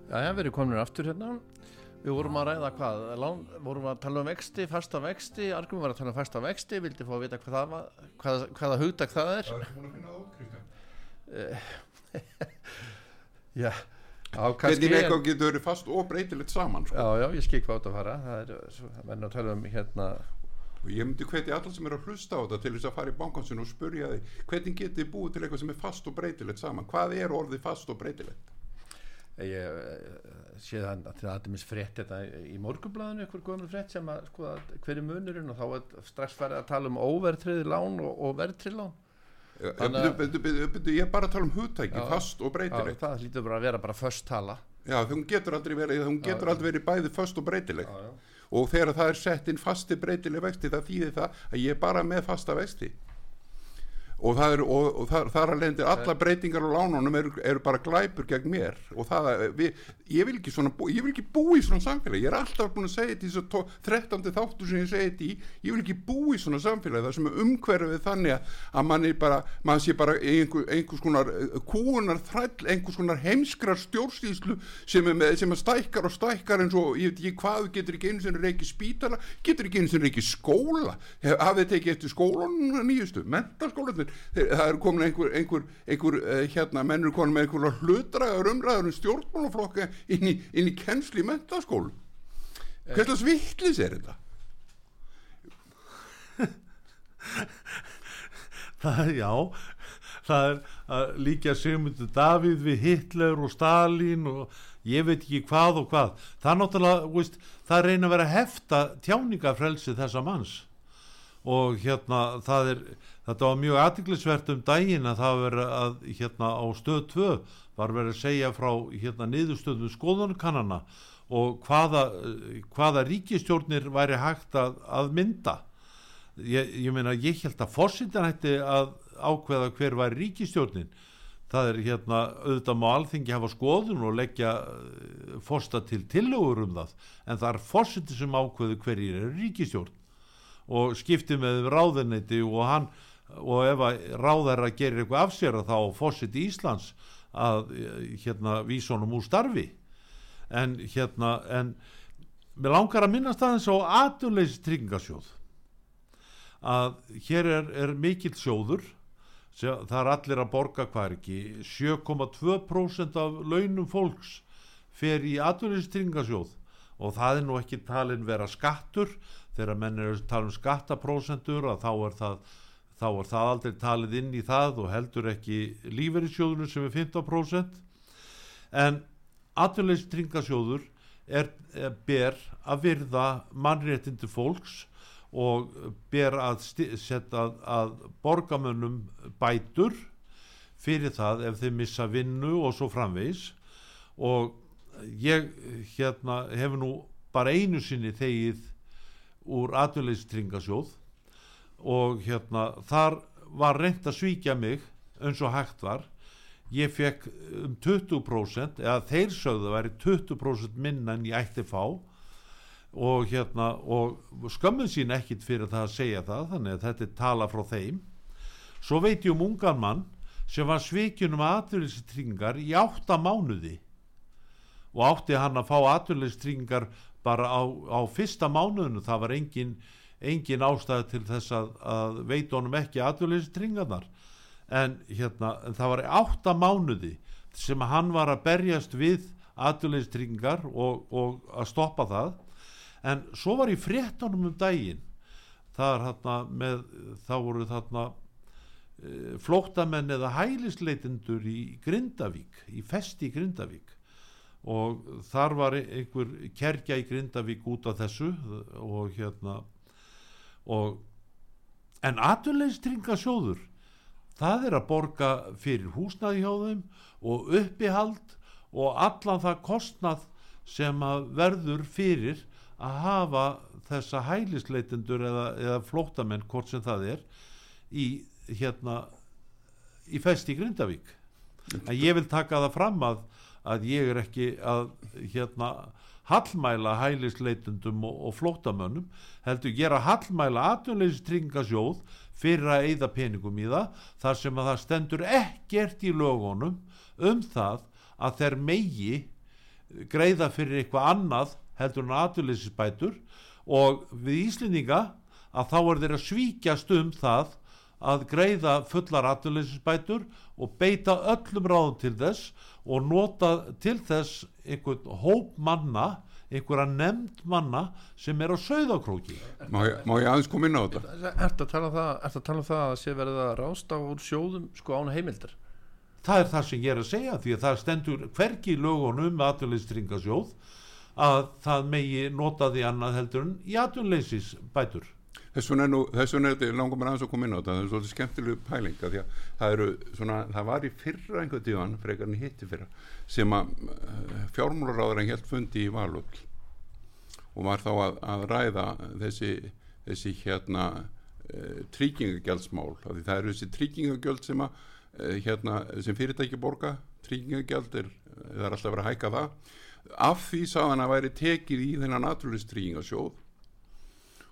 Jæja, við erum komin aftur hérna. Við vorum að ræða hvað, lán, vorum að tala um vexti, fasta vexti, Argum var að tala um fasta vexti, vildi fá að vita hvað það var, hvað, hvaða hugdag það er? Það er búin að finna út, Kristján. Já, Hvernig eitthvað getur verið fast og breytilegt saman sko. Já, já, ég skil hvað átt að fara, það er, að tala um hérna, og ég myndi hvetja allar sem eru að hlusta á þetta til þess að fara í bankansinu og spurja því hvernig getið þið búið til eitthvað sem er fast og breytilegt saman? Hvað er orðið fast og breytilegt ég eh, sé það að það er mis frétt þetta í morgunblæðinu, einhver gömul frétt sem að sko að hver er munurinn og þá er strax farið að tala um óvertriði lán og, og vertrið lán. Ég er bara að tala um hugtæki Já. fast og breytilegt það hlýtur bara að vera bara först tala. já, hún getur aldrei verið, hún getur aldrei verið bæði fast og breytileg Já, já. og þegar það er sett inn fasti breytileg vexti það þýðir það að ég er bara með fasta vexti og það er og, og það, þar að leiðandi alla breytingar á lánunum eru, eru bara glæpur gegn mér. Og það að við, ég vil ekki svona bú, ég vil ekki búa í svona samfélagi. Ég er alltaf búin að segja þetta í þessu tó- 13. þáttu sem ég segi þetta í. Ég vil ekki búa í svona samfélagi það sem er umhverfið þannig að- mann er bara mann sé bara einhver, einhvers konar eh, kúunar þræll, einhvers konar heimskrar stjórnstíslu sem er sem er stækkar og stækkar eins og ég veit ekki hvað getur ekki einu sinni reiki spítala getur ekki einu sinni reiki skóla. Hafið þið tekið eftir skólanum nýjustu? Mentaskólanir, Þeir, það er komin einhver, einhver, einhver uh, hérna mennur komin með einhverja hlutraður umræður um stjórnmálaflokka inn í, inn í kennsli í mentaskólu hverslas vittlis er þetta? það er já það er að líka Sigmundur Davíð við Hitler og Stalin og ég veit ekki hvað og hvað. Það er náttúrulega, veist, það reyna að vera hefta tjáningafrelsi þessa manns og hérna það er, þetta var mjög aðtiklisvert um daginn að það verið að hérna á stöð 2 var verið að segja frá hérna niðurstöðum skoðunarkannana og hvaða, hvaða ríkistjórnir væri hægt að, að mynda. Ég, ég meina ég held að fórsindan hætti að ákveða hver var ríkistjórnin það er hérna auðvitað má alþingi hafa skoðun og leggja eh, fórsta til tillögur um það en það er fórsindi sem ákveðu hverjir er ríkistjórn og skipti með ráðuneyti og hann og ef að ráðara gerir eitthvað af sér þá fórsiti Íslands að hérna vísonum úr starfi. En hérna en mér langar að minnast aðeins á aturleysi tryggingasjóð að hér er, er mikill sjóður það er allir að borga hvað er ekki 7,2% af launum fólks fer í aturleysi tryggingasjóð og það er nú ekki talin vera skattur þegar menn eru að tala um skattaprósentur að þá er það þá er það aldrei talið inn í það og heldur ekki lífeyrissjóðunum sem er 15% en atvinnleysið tringasjóður er, er ber að virða mannréttindi fólks og ber að að, að borgamönnum bætur fyrir það ef þeir missa vinnu og svo framvegis. Og ég hérna hefur nú bara einu sinni þegið úr atvinnleysið tringasjóð og hérna þar var reynd að svíkja mig eins og hægt var. Ég fekk um 20% eða þeir sögðu væri 20% minna en ég ætti fá. Og hérna og skömmun sín ekkit fyrir það að segja það þannig að þetta er tala frá þeim. Svo veit ég um ungan mann sem var svikjunum aðurlýstryggingar í átta mánuði. Og átti hann að fá aðurlýstryggingar bara á, á fyrsta mánuðinu það var engin, engin ástæði til þess að, að veit honum ekki aðurlýstryggingarnar en hérna en það var átta mánuði sem hann var að berjast við aðurlýstryggingar og, og að stoppa það. En svo var í fréttunum um daginn. Er hérna með þá voru þarna e, flóttamenn eða hælisleitendur í Grindavík í festi í Grindavík og þar var einhver kerkja í Grindavík út af þessu og hérna og en aturleistringasjóður það er að borga fyrir húsnaði hjá þeim og uppihald og allan það kostnað sem að verður fyrir að hafa þessa hælisleitendur eða, eða flótamenn hvort sem það er í hérna í festi Grindavík. En ég vil taka það fram að, að ég er ekki að hérna hallmæla hælisleitendum og, og flótamönnum heldur gera hallmæla atvinnleysistringasjóð fyrir að eyða peningum í það þar sem að það stendur ekkert í lögunum um það að þeir megi greiða fyrir eitthvað annað heldur en aðurleysisbætur og við Íslendinga að þá er þeir að svíkjast um það að greiða fullar aðurleysisbætur og beita öllum ráðum til þess og nota til þess einhvern hóp manna einhverja nefnd manna sem er á sögðakróki Má ég, má ég aðeins koma inn á þetta? Ertu að tala um að tala um það að sé verið að rásta úr sjóðum sko án heimildar? það er það sem ég er að segja því að það stendur hverki í lögunum með aðurleysistringasjóð að það megi nota því annað heldur en í aðunleysis bætur Þess vegna er nú, þess vegna er þetta langar mér aðeins að koma inn á þetta, það er svolítið skemmtilegu pælinga því að það eru svona, það var í fyrra einhvern tíðan, frekar en hitti fyrra sem að fjármálaráður en helt fundi í Valöld og var þá að, að ræða þessi, þessi hérna uh, tryggingagjaldsmál, því það eru þessi tryggingagjöld sem að uh, hérna, sem fyrirtæki borga, tryggingagjald er, það er alltaf verið að hæka það. Af því sáðan að væri tekið í þennan naturlistrýingasjóð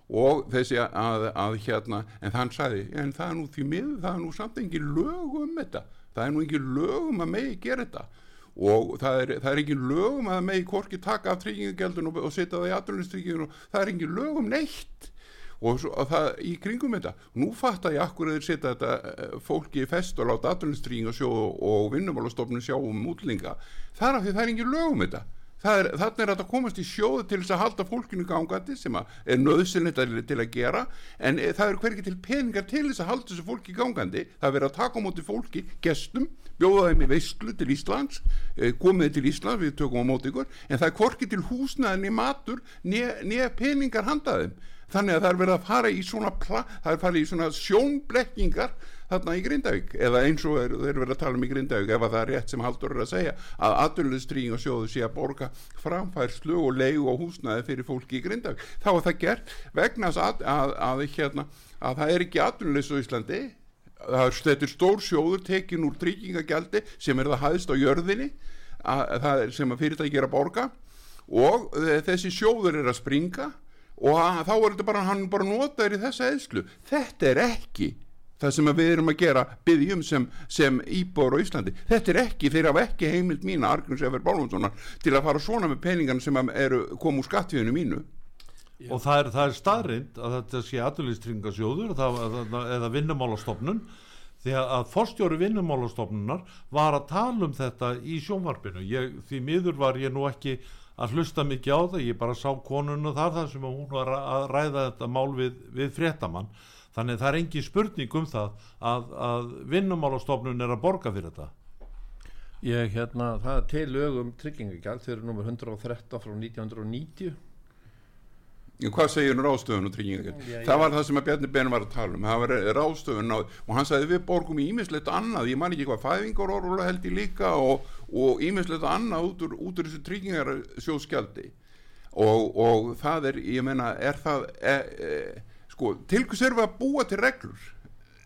og þessi að, að, að hérna, en þann sagði, en það er nú því miður, það er nú samt engin lög um þetta, það er nú engin lög um að megi gera þetta. Og það er, það er engin lög um að megi hvorki taka af tryggingagjaldun og, og setja það í naturlistrýingun og það er engin lög um neitt. Og, svo, og það í kringum þetta nú fattar ég akkur að þeir setja þetta eh, fólki í fest og láta naturlistrýingasjóð og, og vinnumálastofnun sjá um útlinga. Þar af því það er engin lög um þetta Er, þannig er þetta komast í sjóðu til þess að halda fólkinu gangandi sem er nöðsynlegt til að gera en e, það er hverkið til peningar til þess að halda þessu fólki gangandi. Það er verið að taka á móti fólki, gestum bjóða þeim í veistlu til Íslands e, komið til Íslands, við tökum á móti ykkur en það er hvorki til húsnaðinni matur nýja peningar handaðum þannig að það er verið að fara í svona farið í svona sjónblekkingar þarna í Grindavík. Eða eins og er, þeir verið að tala um í Grindavík ef það er rétt sem Haldur er að segja að aðurlustrýing og sjóðu sé að borga framfærslu og leiðu og húsnaði fyrir fólki í Grindavík. Þá er það gert vegna að, að, að, hérna, að það er ekki aðurlus á Íslandi. Það er stór sjóður tekin úr tryggingagjaldi sem er það hæðist á jörðinni sem að fyrirtæki er að borga. Og þessi sjóður er að springa og þá er þetta bara hann bara notaður í þessa eðslu þetta er ekki það sem við erum að gera byggjum sem, sem íbor á Íslandi. Þetta er ekki, þeir hafa ekki heimild mína Argnus Efer Bálvanssonar til að fara svona með peningan sem eru komu úr skattfíðinu mínu. Já. og það er, það er staðrind að þetta sé aðlýstringasjóður eða vinnumálastofnun því að forstjóri vinnumálastofnunar var að tala um þetta í sjónvarpinu. Ég, því miður var ég nú ekki að hlusta mikið á það, ég bara sá konunu þar þar sem hún var að ræða þetta mál við, við fréttamann. Þannig það er engi spurning um það að, að vinnumálastofnun er að borga fyrir þetta. Ég hérna, það er til lögum tryggingagjald, þau eru nummer 113 frá 1990 hvað segir ráðstöfun og tryggingagjald? Það var það sem að Bjarni Ben var að tala um. Það var ráðstöfun á, og hann sagði við borgum ímislegt annað, ég man ekki hvað fæðingar orðulega held ég líka og ímislegt annað út úr, út úr þessu tryggingarsjóðskjaldi og, og það er, ég menna er það e, e, sko, til hvers erum við að búa til reglur?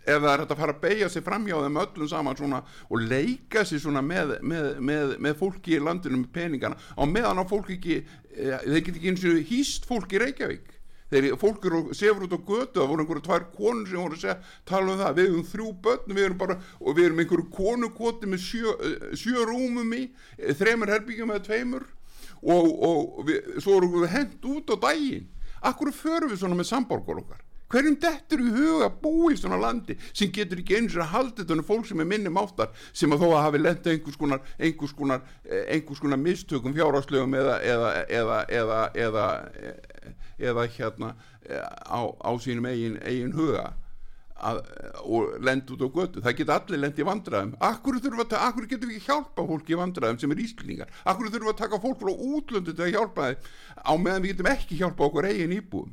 Ef það er að fara að beigja sig framhjá þeim öllum saman svona og leika sig svona með, með, með, með fólki í landinu með peningana á meðan á fólk ekki þeir get ekki eins og hýst fólk í Reykjavík. Þeir fólk eru sefur út á götu það voru einhverju tvær konur sem voru að segja, tala um það við erum þrjú börn við erum bara, og við erum einhverju konukoti með sjö, eh, sjö rúmum í eh, þremur herbyggjum eða tveimur og, og við, svo erum við hent út á daginn. Akkur förum við svona með samborgar okkar hverjum dettur í huga að búa í svona landi sem getur ekki eins og að halda þetta fólk sem er minni máttar sem að þó að hafi lenda einhvers konar, einhvers konar, eh, einhvers konar mistökum fjárháslögum eða eða, eða, eða, eða eða hérna eh, á, á sínum eigin, eigin huga að, og lend út á götu. Það geta allir lend í vandræðum. Akkur, akkur getur við ekki hjálpa fólki í vandræðum sem er íslendingar, akkur þurfum við að taka fólk frá útlöndu til að hjálpa þeim á meðan við getum ekki hjálpa okkur eigin íbúum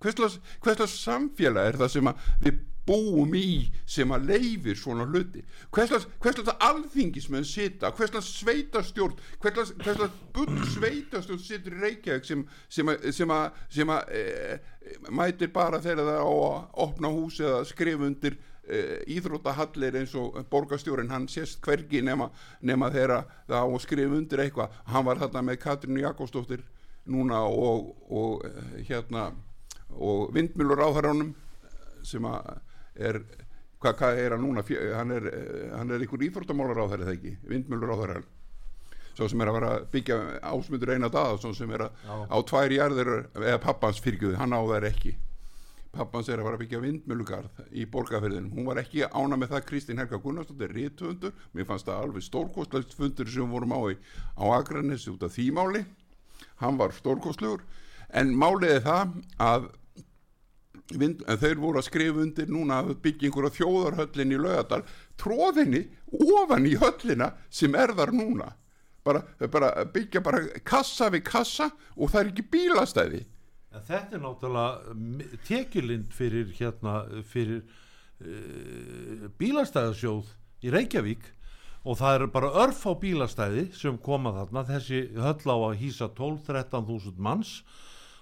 hverslega samfélag er það sem við búum í sem að leifir svona hluti? Hverslega alþingismenn sita hverslega sveitastjórn hverslega bull sveitastjórn situr í Reykjavík sem, sem, sem að, sem að e, mætir bara þegar það á að opna hús eða skrif undir e, íþróttahallir eins og borgastjórin hann sést hvergi nema, nema þegar það á að skrif undir eitthvað. Hann var þarna með Katrínu Jakobsdóttir núna og, og hérna og vindmjölur áþaránum sem að er hvað, hvað er hann núna? Hann er, hann er einhver íþórtamálar á þeirra þegar ekki? Vindmjölur á þeirra svo sem er að vera að byggja ásmundur eina dag sem er að Já. á tvær jarðir eða pappans fyrkjuði, hann á þær ekki. Pappans er að vera að byggja vindmjölugarð í borgarferðinum, hún var ekki ána með það Kristín Helga Gunnarsdóttir, rítvöndur mér fannst það alveg stórkostlegt fundur sem vorum á í, á Akranessi út af þýmáli hann var stórkostlegur. En máliði það að Vind, þeir voru að skrifa undir núna byggingur á þjóðarhöllin í lögadal tróðinni ofan í höllina sem er þar núna. Bara, bara byggja bara kassa við kassa og það er ekki bílastæði. En Þetta er náttúrulega tekjulind fyrir hérna fyrir uh, bílastæðasjóð í Reykjavík. Og það eru bara örf á bílastæði sem koma þarna. Þessi höll á að hýsa 12-13 þúsund manns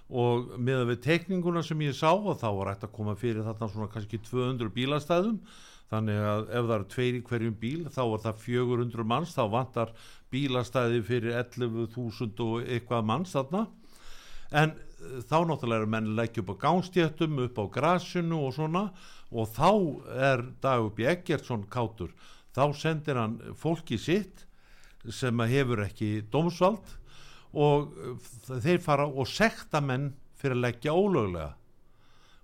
og með að við tekninguna sem ég sá og þá var hægt að koma fyrir þarna svona kannski 200 bílastæðum. Þannig að ef það eru tveir í hverjum bíl þá er það 400 manns. Þá vantar bílastæði fyrir 11.000 og eitthvað manns þarna. En eh, þá náttúrulega er menn leggja upp á gánstjættum upp á grasinu og svona. Og þá er dag upp í Eggertsson kátur. Þá sendir hann fólki sitt sem hefur ekki dómsvald og uh, þeir fara og sekta menn fyrir að leggja ólöglega.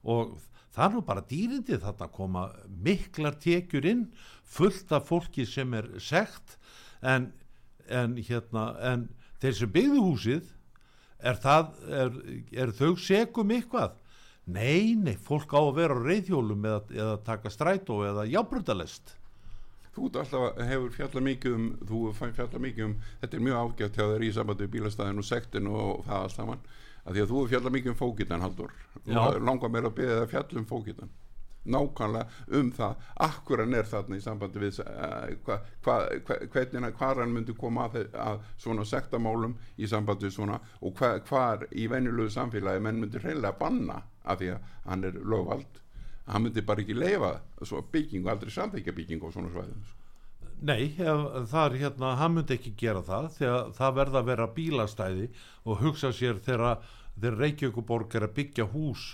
Og það er nú bara dýrindi þarna að koma miklar tekjur inn fullt af fólki sem er sekt en, en, hérna, en þeir sem byggðu húsið er, það, er, er þau segum eitthvað? Nei, nei, fólk á að vera á reyðhjólum eða, eða taka strætó eða jábröndalest þú alltaf hefur fjallað mikið um þú fjallað mikið um, þetta er mjög ágætt hjá þeir í sambandi bílastæðin og sektin og það alls saman, að því að þú hefur fjallað mikið um fókitan haldur, langar mér að beða það fjall um fókitan nákvæmlega um það. Akkur hann er þarna í sambandi við uh, hva, hva, hva, hvernig hvað hann myndi koma að, að svona sektamálum í sambandi svona og hvar í venjulegu samfélagi menn myndi reynilega banna af því að hann er lögvald hann myndi bara ekki leifa byggingu, aldrei samþekja byggingu á svona svæðum sko. Nei, það er hérna, hann myndi ekki gera það því að það verða að vera bílastæði og hugsa sér þegar Reykjavíkuborg er að byggja hús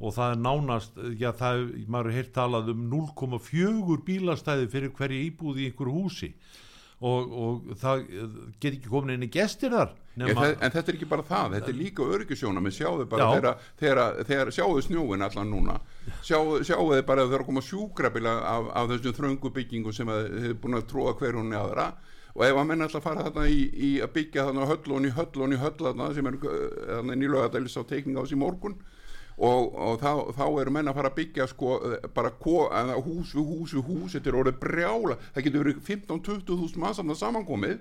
og það er nánast, já það er, maður heilt talað um 0,4 bílastæði fyrir hverju íbúði í einhverju húsi og, og það get ekki komin inn í gestir þar Ég, það, en þetta er ekki bara það, þetta er líka öryggisjóna með sjáðu bara þegar, þegar, þegar sjáðu snjóin allan núna? Sjáu, sjáu þið bara að það er að koma sjúkrabila af, af þessum þröngu byggingu sem hefur búin að tróða hverjunni aðra? Og ef að menn alltaf fara þarna í, í að byggja þarna höllun í höllun í höllun sem er þarna nýlugadælis á teikninga á þessi morgun og, og þá, þá eru menn að fara að byggja sko bara hús við hús við hús þetta er orðið brjála, það getur verið 15-20 þúsund mann samankomið.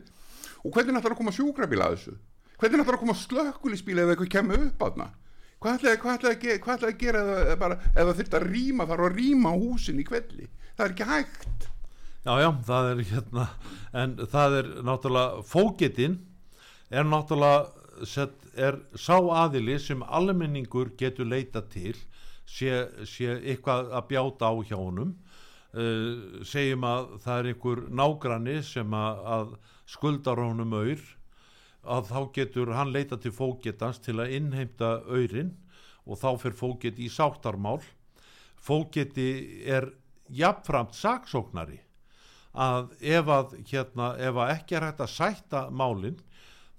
Og hvernig ætlar að koma sjúkrabíla að þessu? Hvernig ætlar að koma slökkulisbíla eða eitthvað kemur upp að það hvað ætlaði að, að, að gera eða, þurft að rýma þar og rýma húsin í kvelli það er ekki hægt. Já, já, það er hérna en það er náttúrulega fógetinn er náttúrulega set, er sá aðili sem almenningur getur leita til sé, sé eitthvað að bjáta á hjá honum. Uh, segjum að það er einhver nágranni sem að, að skuldar honum auður að þá getur hann leita til fógetans til að innheimta auðrin og þá fyrir fóget í sáttarmál. Fógeti er jafnframt saksóknari að ef að, hérna, ef að ekki er hægt að sætta málinn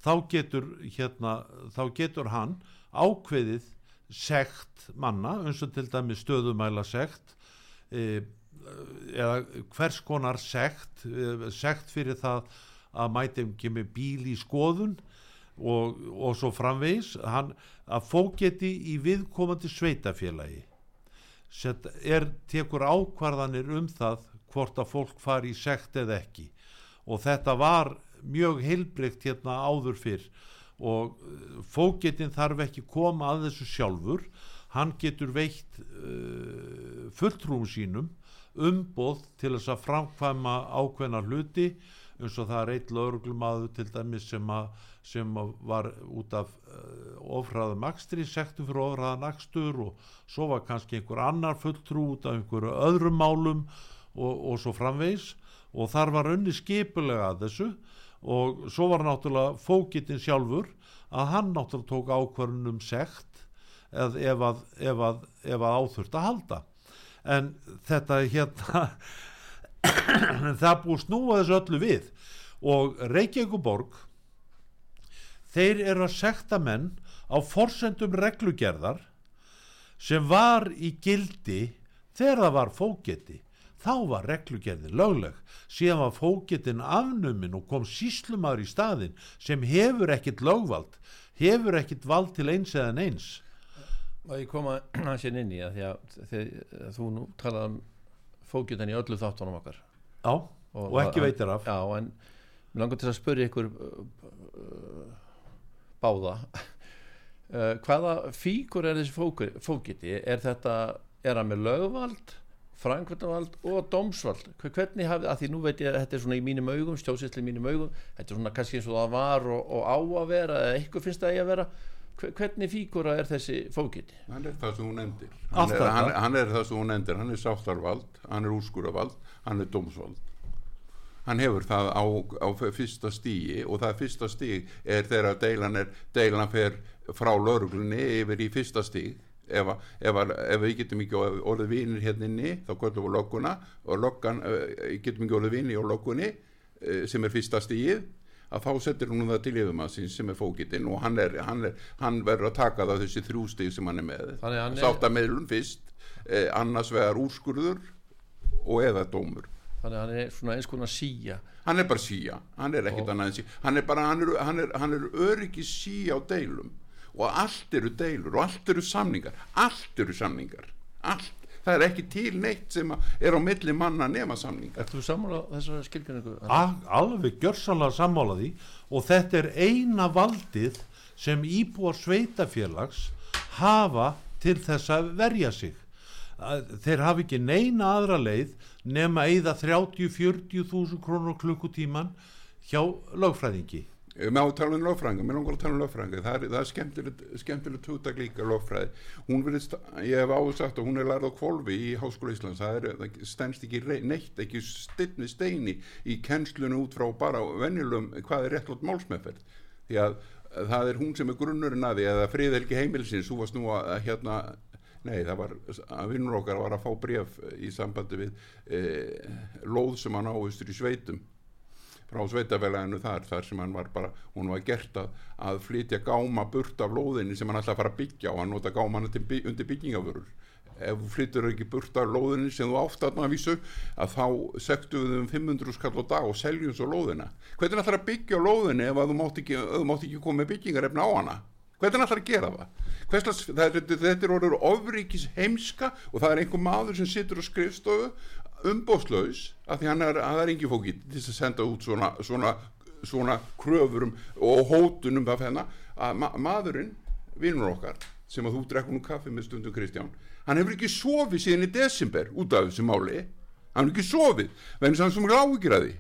þá getur, hérna, þá getur hann ákveðið sekt manna, eins og til dæmi stöðumæla sekt e, eða hvers konar sekt, e, sekt fyrir það að mætum kemur bíl í skoðun og, og svo framvegis. Hann, að fógeti í viðkomandi sveitafélagi Set, er tekur ákvarðanir um það hvort að fólk fari í sekt eða ekki. Og þetta var mjög heilbreykt hérna áður fyrr. Og uh, fógetinn þarf ekki koma að þessu sjálfur. Hann getur veitt uh, fulltrúum sínum umboð til þess að framkvæma ákveðna hluti eins og það er eitt lauruglumadur til dæmis sem, a, sem a var út af uh, ofraðum akstri, sektum fyrir ofraðan akstur og svo var kannski einhver annar fulltrú út af einhverju öðrum málum og, og svo framvegs og þar var önni skipulega að þessu og svo var náttúrulega fókittin sjálfur að hann náttúrulega tók ákvarðunum sekt ef, ef að, að, að áþurft að halda. En þetta hérna það búið snúa þessu öllu við. Og Reykjavíkuborg þeir eru að sekta menn á forsendum reglugerðar sem var í gildi þegar það var fóketi þá var reglugerðin lögleg. Síðan var fóketin afnumin og kom síslumar í staðin sem hefur ekkit lögvald hefur ekkit vald til eins eða eins og ég koma hans inn inn í að því að þegar þú nú talaði um fókjutan í öllu þáttunum okkar. Já, og, og ekki veitir af. Já, en langar til að spyrja ykkur uh, uh, báða. Uh, hvaða fíkur er þessi fókiti er þetta, er það með lögvald frangvöldavald og dómsvald. Hvernig hafið, að því nú veit ég að þetta er svona í mínum augum, stjóðsýsli í mínum augum þetta er svona kannski eins og það var og, og á að vera eða eitthvað finnst það að vera. Hvernig fíkura er þessi fókiti? Hann er það sem hún endir hann er, hann, hann er það sem hún endir, hann er sáttarvald hann er úrskuravald, hann er dómsvald. Hann hefur það á, á fyrsta stígi og það fyrsta stíg er þegar deilan er deilan fer frá lauruglunni yfir í fyrsta stíg ef, ef, ef við getum ekki orðið vinir hérna inni þá kvöldum við lokkuna og lokkan, uh, getum ekki orðið vinir á lokkunni uh, sem er fyrsta stígið að þá setur hún það til yfirmannsins sem er fókitinn og hann, er, hann, er, hann verður að taka það þessi þrjú stíg sem hann er með. Sáttameilun fyrst eh, annars vegar úrskurður og eða dómur. Þannig að hann er svona eins konar síja hann er bara síja, hann er ekkit annað en síja hann er bara, hann er, hann er, hann er öryggi síja á deilum og allt eru deilur og allt eru samningar. Allt eru samningar. Allt, það er ekki til neitt sem er á milli manna nema samningar. Er þú sammála þessari skilgjörningu? Alveg gjörsanlega sammála því. Og þetta er eina valdið sem íbúar sveitafélags hafa til þess að verja sig. Þeir hafi ekki neina aðra leið nema eða 30-40 þúsund krónur klukkutíman hjá lögfræðingi Má tala um lögfræðinga, mér langar að tala um lögfræðinga það það er skemmtilegt, skemmtilegt húttak líka lögfræði, hún verið ég hef áður sagt að hún er lærð á kvolvi í Háskóla Íslands, það, er, það stennst ekki neitt, ekki stittni steini í kennslunu út frá bara venjulum hvað er réttlót málsmeðferð. Því að það er hún sem er grunnurinn að því að friðhelgi heimilsins, þú varst nú að hérna Nei, það var, að vinnur okkar var að fá bref í sambandi við e, lóð sem hann áherstur í sveitum frá sveitafélaginu þar þar sem hann var bara, hún var gert að, að flytja gáma burt af lóðinni sem hann ætla að fara að byggja og hann nota gámana til, undir byggingaförur ef þú flyttur ekki burt af lóðinni sem þú átt að vísu að þá sektu við um 500 skall á dag og seljum svo lóðina. Hvernig ætlar að byggja lóðinni ef þú mátt ekki, ekki koma með byggingarefna á hana? Hvernig ætlar að gera það? Hvers, það er, þetta er orður ofríkis heimska og það er einhver maður sem sittur á skrifstofu umbóðslaus af því hann er, er engi fókið til að senda út svona, svona, svona kröfurum og hótunum af hennar að ma maðurinn, vinnur okkar sem að þú drekkur nú kaffi með stundum Kristján hann hefur ekki sofið síðan í desember út af þessu máli. Hann hefur ekki sofið, vegna sem hann er áhugir að því.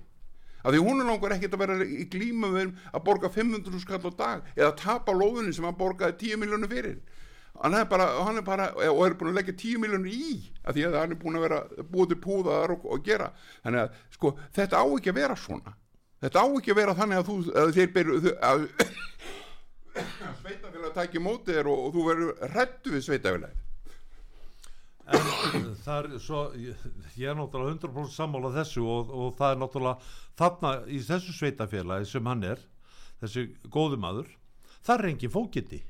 Að því hún er langar ekkert að vera í glíma með að borga 500 skall á dag eða tapa lóðunni sem hann borgaði 10 miljónu fyrir hann er bara, hann er bara og er búin að leggja tíu miljonur í að því að hann er búin að vera búið til púðaðar og, og gera. Þannig að sko þetta á ekki að vera svona. Þetta á ekki að vera þannig að þú að þeir byrju að sveitafélag tæki mótið þér og, og þú verður hrættu við sveitafélag en það er svo ég, ég er náttúrulega 100% sammála þessu og, og það er náttúrulega þarna í þessu sveitafélagi sem hann er þessi góðu maður það er engin fókiti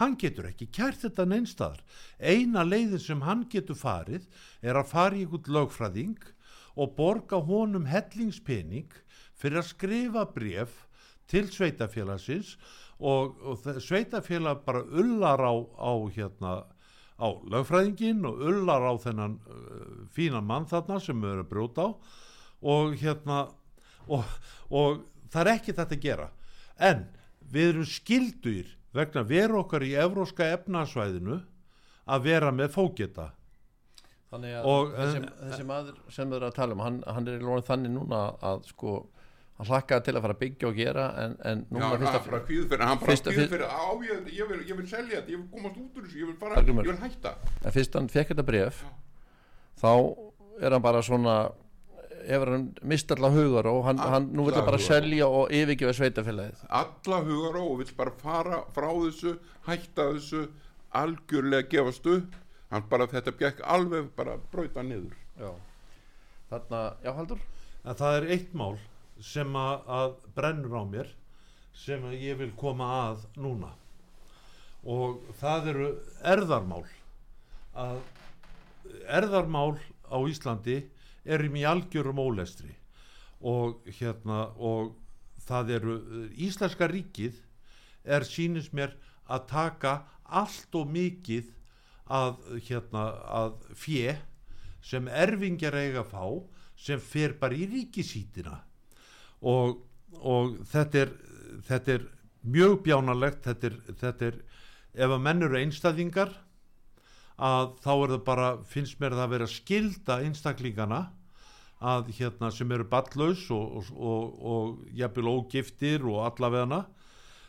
hann getur ekki kært þetta neinstæðar eina leiðin sem hann getur farið er að fara í einhvern lögfræðing og borga honum hellingspening fyrir að skrifa bref til sveitafélagsins og, og sveitafélag bara ullar á, á hérna á lögfræðingin og ullar á þennan uh, fínan mann þarna sem við erum að brjóta á og hérna og, og það er ekki þetta að gera. En við erum skildur vegna veru okkar í evróska efnasvæðinu að vera með fóketa þannig að Og, þessi, en- þessi maður sem við erum að tala um hann, hann er í lónið þannig núna að sko hann hlakkaði til að fara að byggja og gera en, en Já, núna hann fyrst bara kvíð fyrir, hann bara fyrsta- kvíð fyrir á ég, ég, vil, ég vil selja þetta, ég vil komast út úr þessu, ég vil fara, ég vil hætta. En fyrst hann fekk þetta bref þá er hann bara svona hefur hann mist allar hugar og hann, hann nú vil bara Alla selja og yfirgefa sveitafélagið alla hugar og vill bara fara frá þessu, hætta þessu algjörlega gefast upp. Hann bara þetta gekk alveg bara brauta niður. Já. þarna, já Haldur en það er eitt mál sem að, að brennur á mér sem að ég vil koma að núna. Og það eru erðarmál. Að erðarmál á Íslandi erum í algjörum ólestri. Og hérna og það eru Íslenska ríkið er sýnis mér að taka allt og mikið að hérna að fjö sem erfingjar eiga að fá sem fer bara í ríkisítina. Og, og þetta er þetta er mjög bjánalegt þetta er, þetta er ef að menn eru einstæðingar að þá er það bara finnst mér það að vera skilda einstaklingana að hérna sem eru ballaus og, og, og, jafnvel ógiftir og allavegana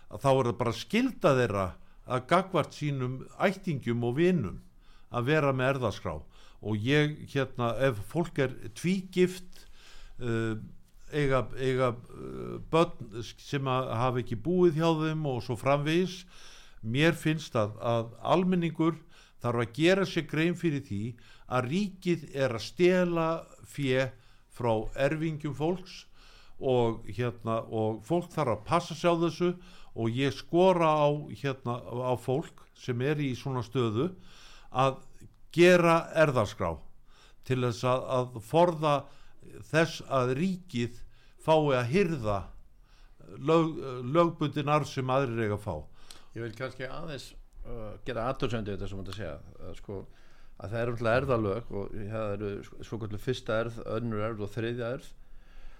þá er það bara skilda þeirra að gagvart sínum ættingum og vinum að vera með erðaskrá. Og ég hérna ef fólk er tvígift uh, eiga, eiga uh, börn sem hafa ekki búið hjá þeim og svo framvegis mér finnst að, að almenningur þarf að gera sér grein fyrir því að ríkið er að stela fjö frá erfingjum fólks og, hérna, og fólk þarf að passa sig á þessu og ég skora á, hérna, á fólk sem er í svona stöðu að gera erðarskrá til þess að, að forða þess að ríkið fái að hyrða lög, lögbundin arð sem aðrir eiga að fá. Ég vil kannski aðeins uh, gera aðtörsöndu þetta sem þetta segja að, sko, að það eru alltaf erðalög og það eru svo kvöldu fyrsta erð, önnur erð og þriðja erð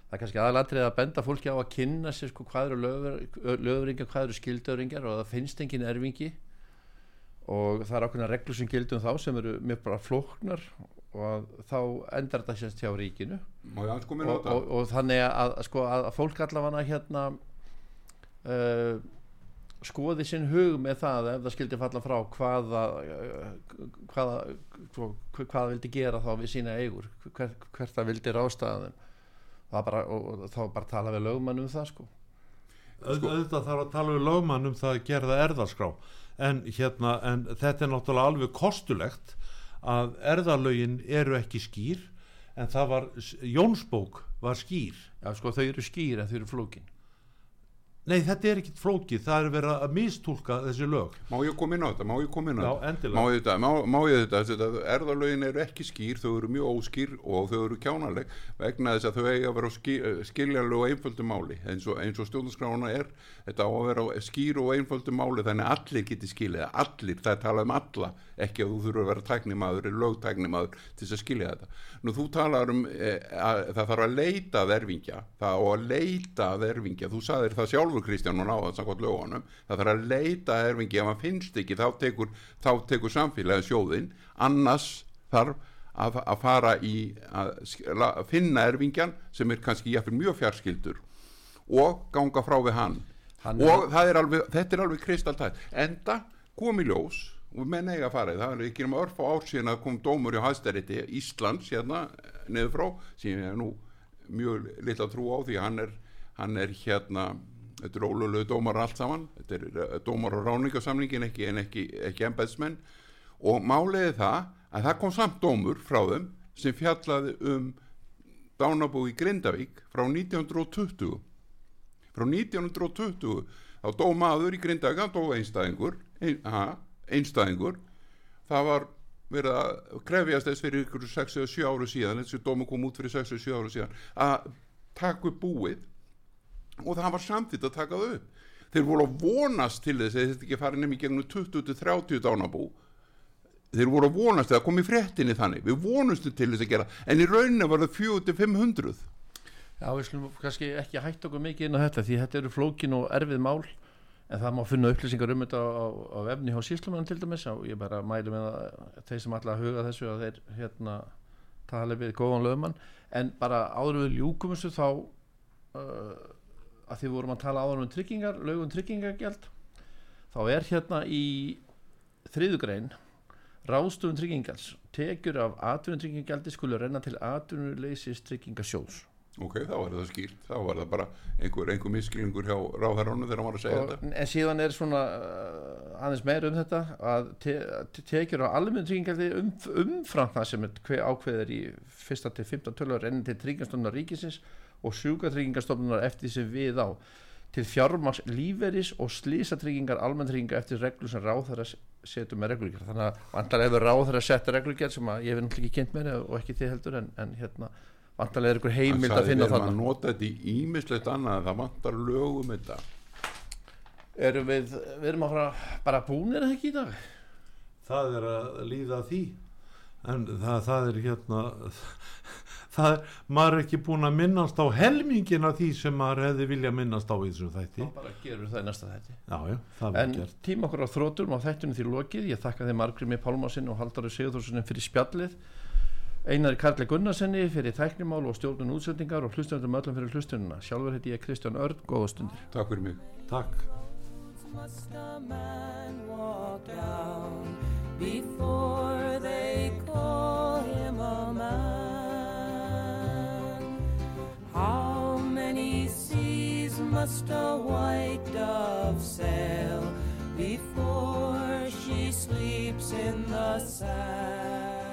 það er kannski aðalatrið að benda fólki á að kynna sér sko, hvað eru lögringar, hvað eru skildöringar og það finnst engin erfingi. Og það er ákveðna reglur sem gildum þá sem eru mjög bara flóknar og þá endar þetta sérst hjá ríkinu. Og, og, og þannig að, sko, að fólk allavega hérna uh, skoði sinn hug með það ef það skildi falla frá hvaða uh, hvaða sko, hva- hvað það vildi gera þá við sína eigur hvert, hvert það vildi rástaðum það bara, og, þá bara tala við lögmann um það sko. Auð, auðvitað þarf að tala við lögmann um það að gera það erðarskrá en, hérna, en þetta er náttúrulega alveg kostulegt að erðalögin eru ekki skýr en það var, Jónsbók var skýr. Já, sko, þau eru skýr en þau eru flókin nei þetta er ekkit flókið, það er verið að mistúlka þessi lög. Má ég koma inn á þetta, má ég koma inn á Já, þetta? endilega. má ég þetta, má, má ég þetta, þetta erðalögin eru ekki skýr, þau eru mjög óskýr og þau eru kjánaleg vegna þess að þau eiga að vera á skýr, skiljanlegu og einföldu máli. Eins og, eins og stjórnarskrána er þetta á að vera skýr og einföldu máli þannig að allir geti skilið það, allir, það er talað um alla ekki að þú þurfa að vera tæknimaður eða lögtæknimaður til þess að skilja þetta. Nú þú talar um e, að það þarf að leita að erfingja, það á að leita að erfingja, þú saðir það sjálfur Kristján og náða samkvæmt lögunum, það þarf að leita að erfingja, ef maður finnst ekki þá tekur, þá tekur samfélagið sjóðin annars þarf að, að fara í að, la- finna erfingjan sem er kannski jafnir mjög fjarskildur og ganga frá við hann, Hann- og er alveg, þetta er alveg kristaltætt enda kom í ljós og menn eiga að fara í það það er ekki um örf á ár síðan að kom dómur í hæstarétti Íslands hérna niður frá sem ég er nú mjög litla trú á því að hann er, hann er hérna þetta er ólulegu dómar allt saman. Þetta er eh, dómar á ráningasamlingin ekki, en ekki, ekki embæðsmenn og máliði það að það kom samt dómur frá þeim sem fjallaði um dánabú í Grindavík frá 1920 frá 1920 þá dó maður í Grindavík hann dó einstæðingur ein, ha, einstæðingur. Það var verið að krefjast þess fyrir ykkur 67 áru síðan þessi dómu kom út fyrir 67 áru síðan að taka upp búið og það var samþitt að taka það upp. Þeir voru að vonast til þess að þetta ekki farið nefnir gegnum 20-30 dánabú þeir voru að vonast að koma í fréttinni þannig. Við vonustum til þess að gera en í rauninu var það 4-500 Já, við slum kannski ekki hægt okkur mikið inn á þetta því þetta eru flókin og erfið mál en það má finna upplýsingar um þetta á, á efni hjá síslumann til dæmis. Og ég bara mælu með að þeir sem alltaf huga þessu að þeir hérna tala við góðan lögmann. En bara áður við ljúkum þessu þá uh, að því vorum að tala áður um tryggingar lögum tryggingagjald þá er hérna í þriðugrein ráðstofun tryggingals tekjur af atvinnum tryggingagjaldi skulle renna til atvinnuleysis tryggingasjós ok, þá var það skýrt. Þá var það bara einhver, einhver misklingur hjá ráðherránu þegar hann var að segja og, þetta. en síðan er svona uh, aðeins meira um þetta að te, te, tekjur á almennu tryggingaldi um, umfram það sem er ákveðir í fyrsta til 15 tölur renni til tryggingastofnunar ríkisins og sjúkatryggingarstofnunar eftir sem við á til fjármaks líferis og slísatryggingar almenntryggingar eftir reglur sem ráðherra setur með reglugjörð þannig að vantarlega hefur ráðherra sett reglugjörð sem að ég hef náttúrulega ekki kynnt með og ekki þið heldur en, en hérna vantarlega er ykkur heimild að finna þannig að nota þetta í ímislegt annað það vantar lögum þetta. Erum við, við erum að fara bara búnir eða ekki í dag? Það er að líða því. En það, það er hérna það maður er ekki búin að minnast á helmingin af því sem maður hefði vilja minnast á í þessum þætti. Þá bara gerum það í næsta þætti. Já, já, það en er gert. tíma okkur á þrótum á þættunum því lokið. Ég þakka þeim Margrimi Pálmásin og Halldóri Sigurðurssonum fyrir spjallið. Einari Karli Gunnarsenni fyrir tæknimál og stjórnun útsendingar og hlustundum öllum fyrir hlustununa sjálfur heiti ég Kristján Örn, góða stundir. Takk fyrir mig. Takk. Must a man walk down before they call him a man? How many seas must a white dove sail before she sleeps in the sand?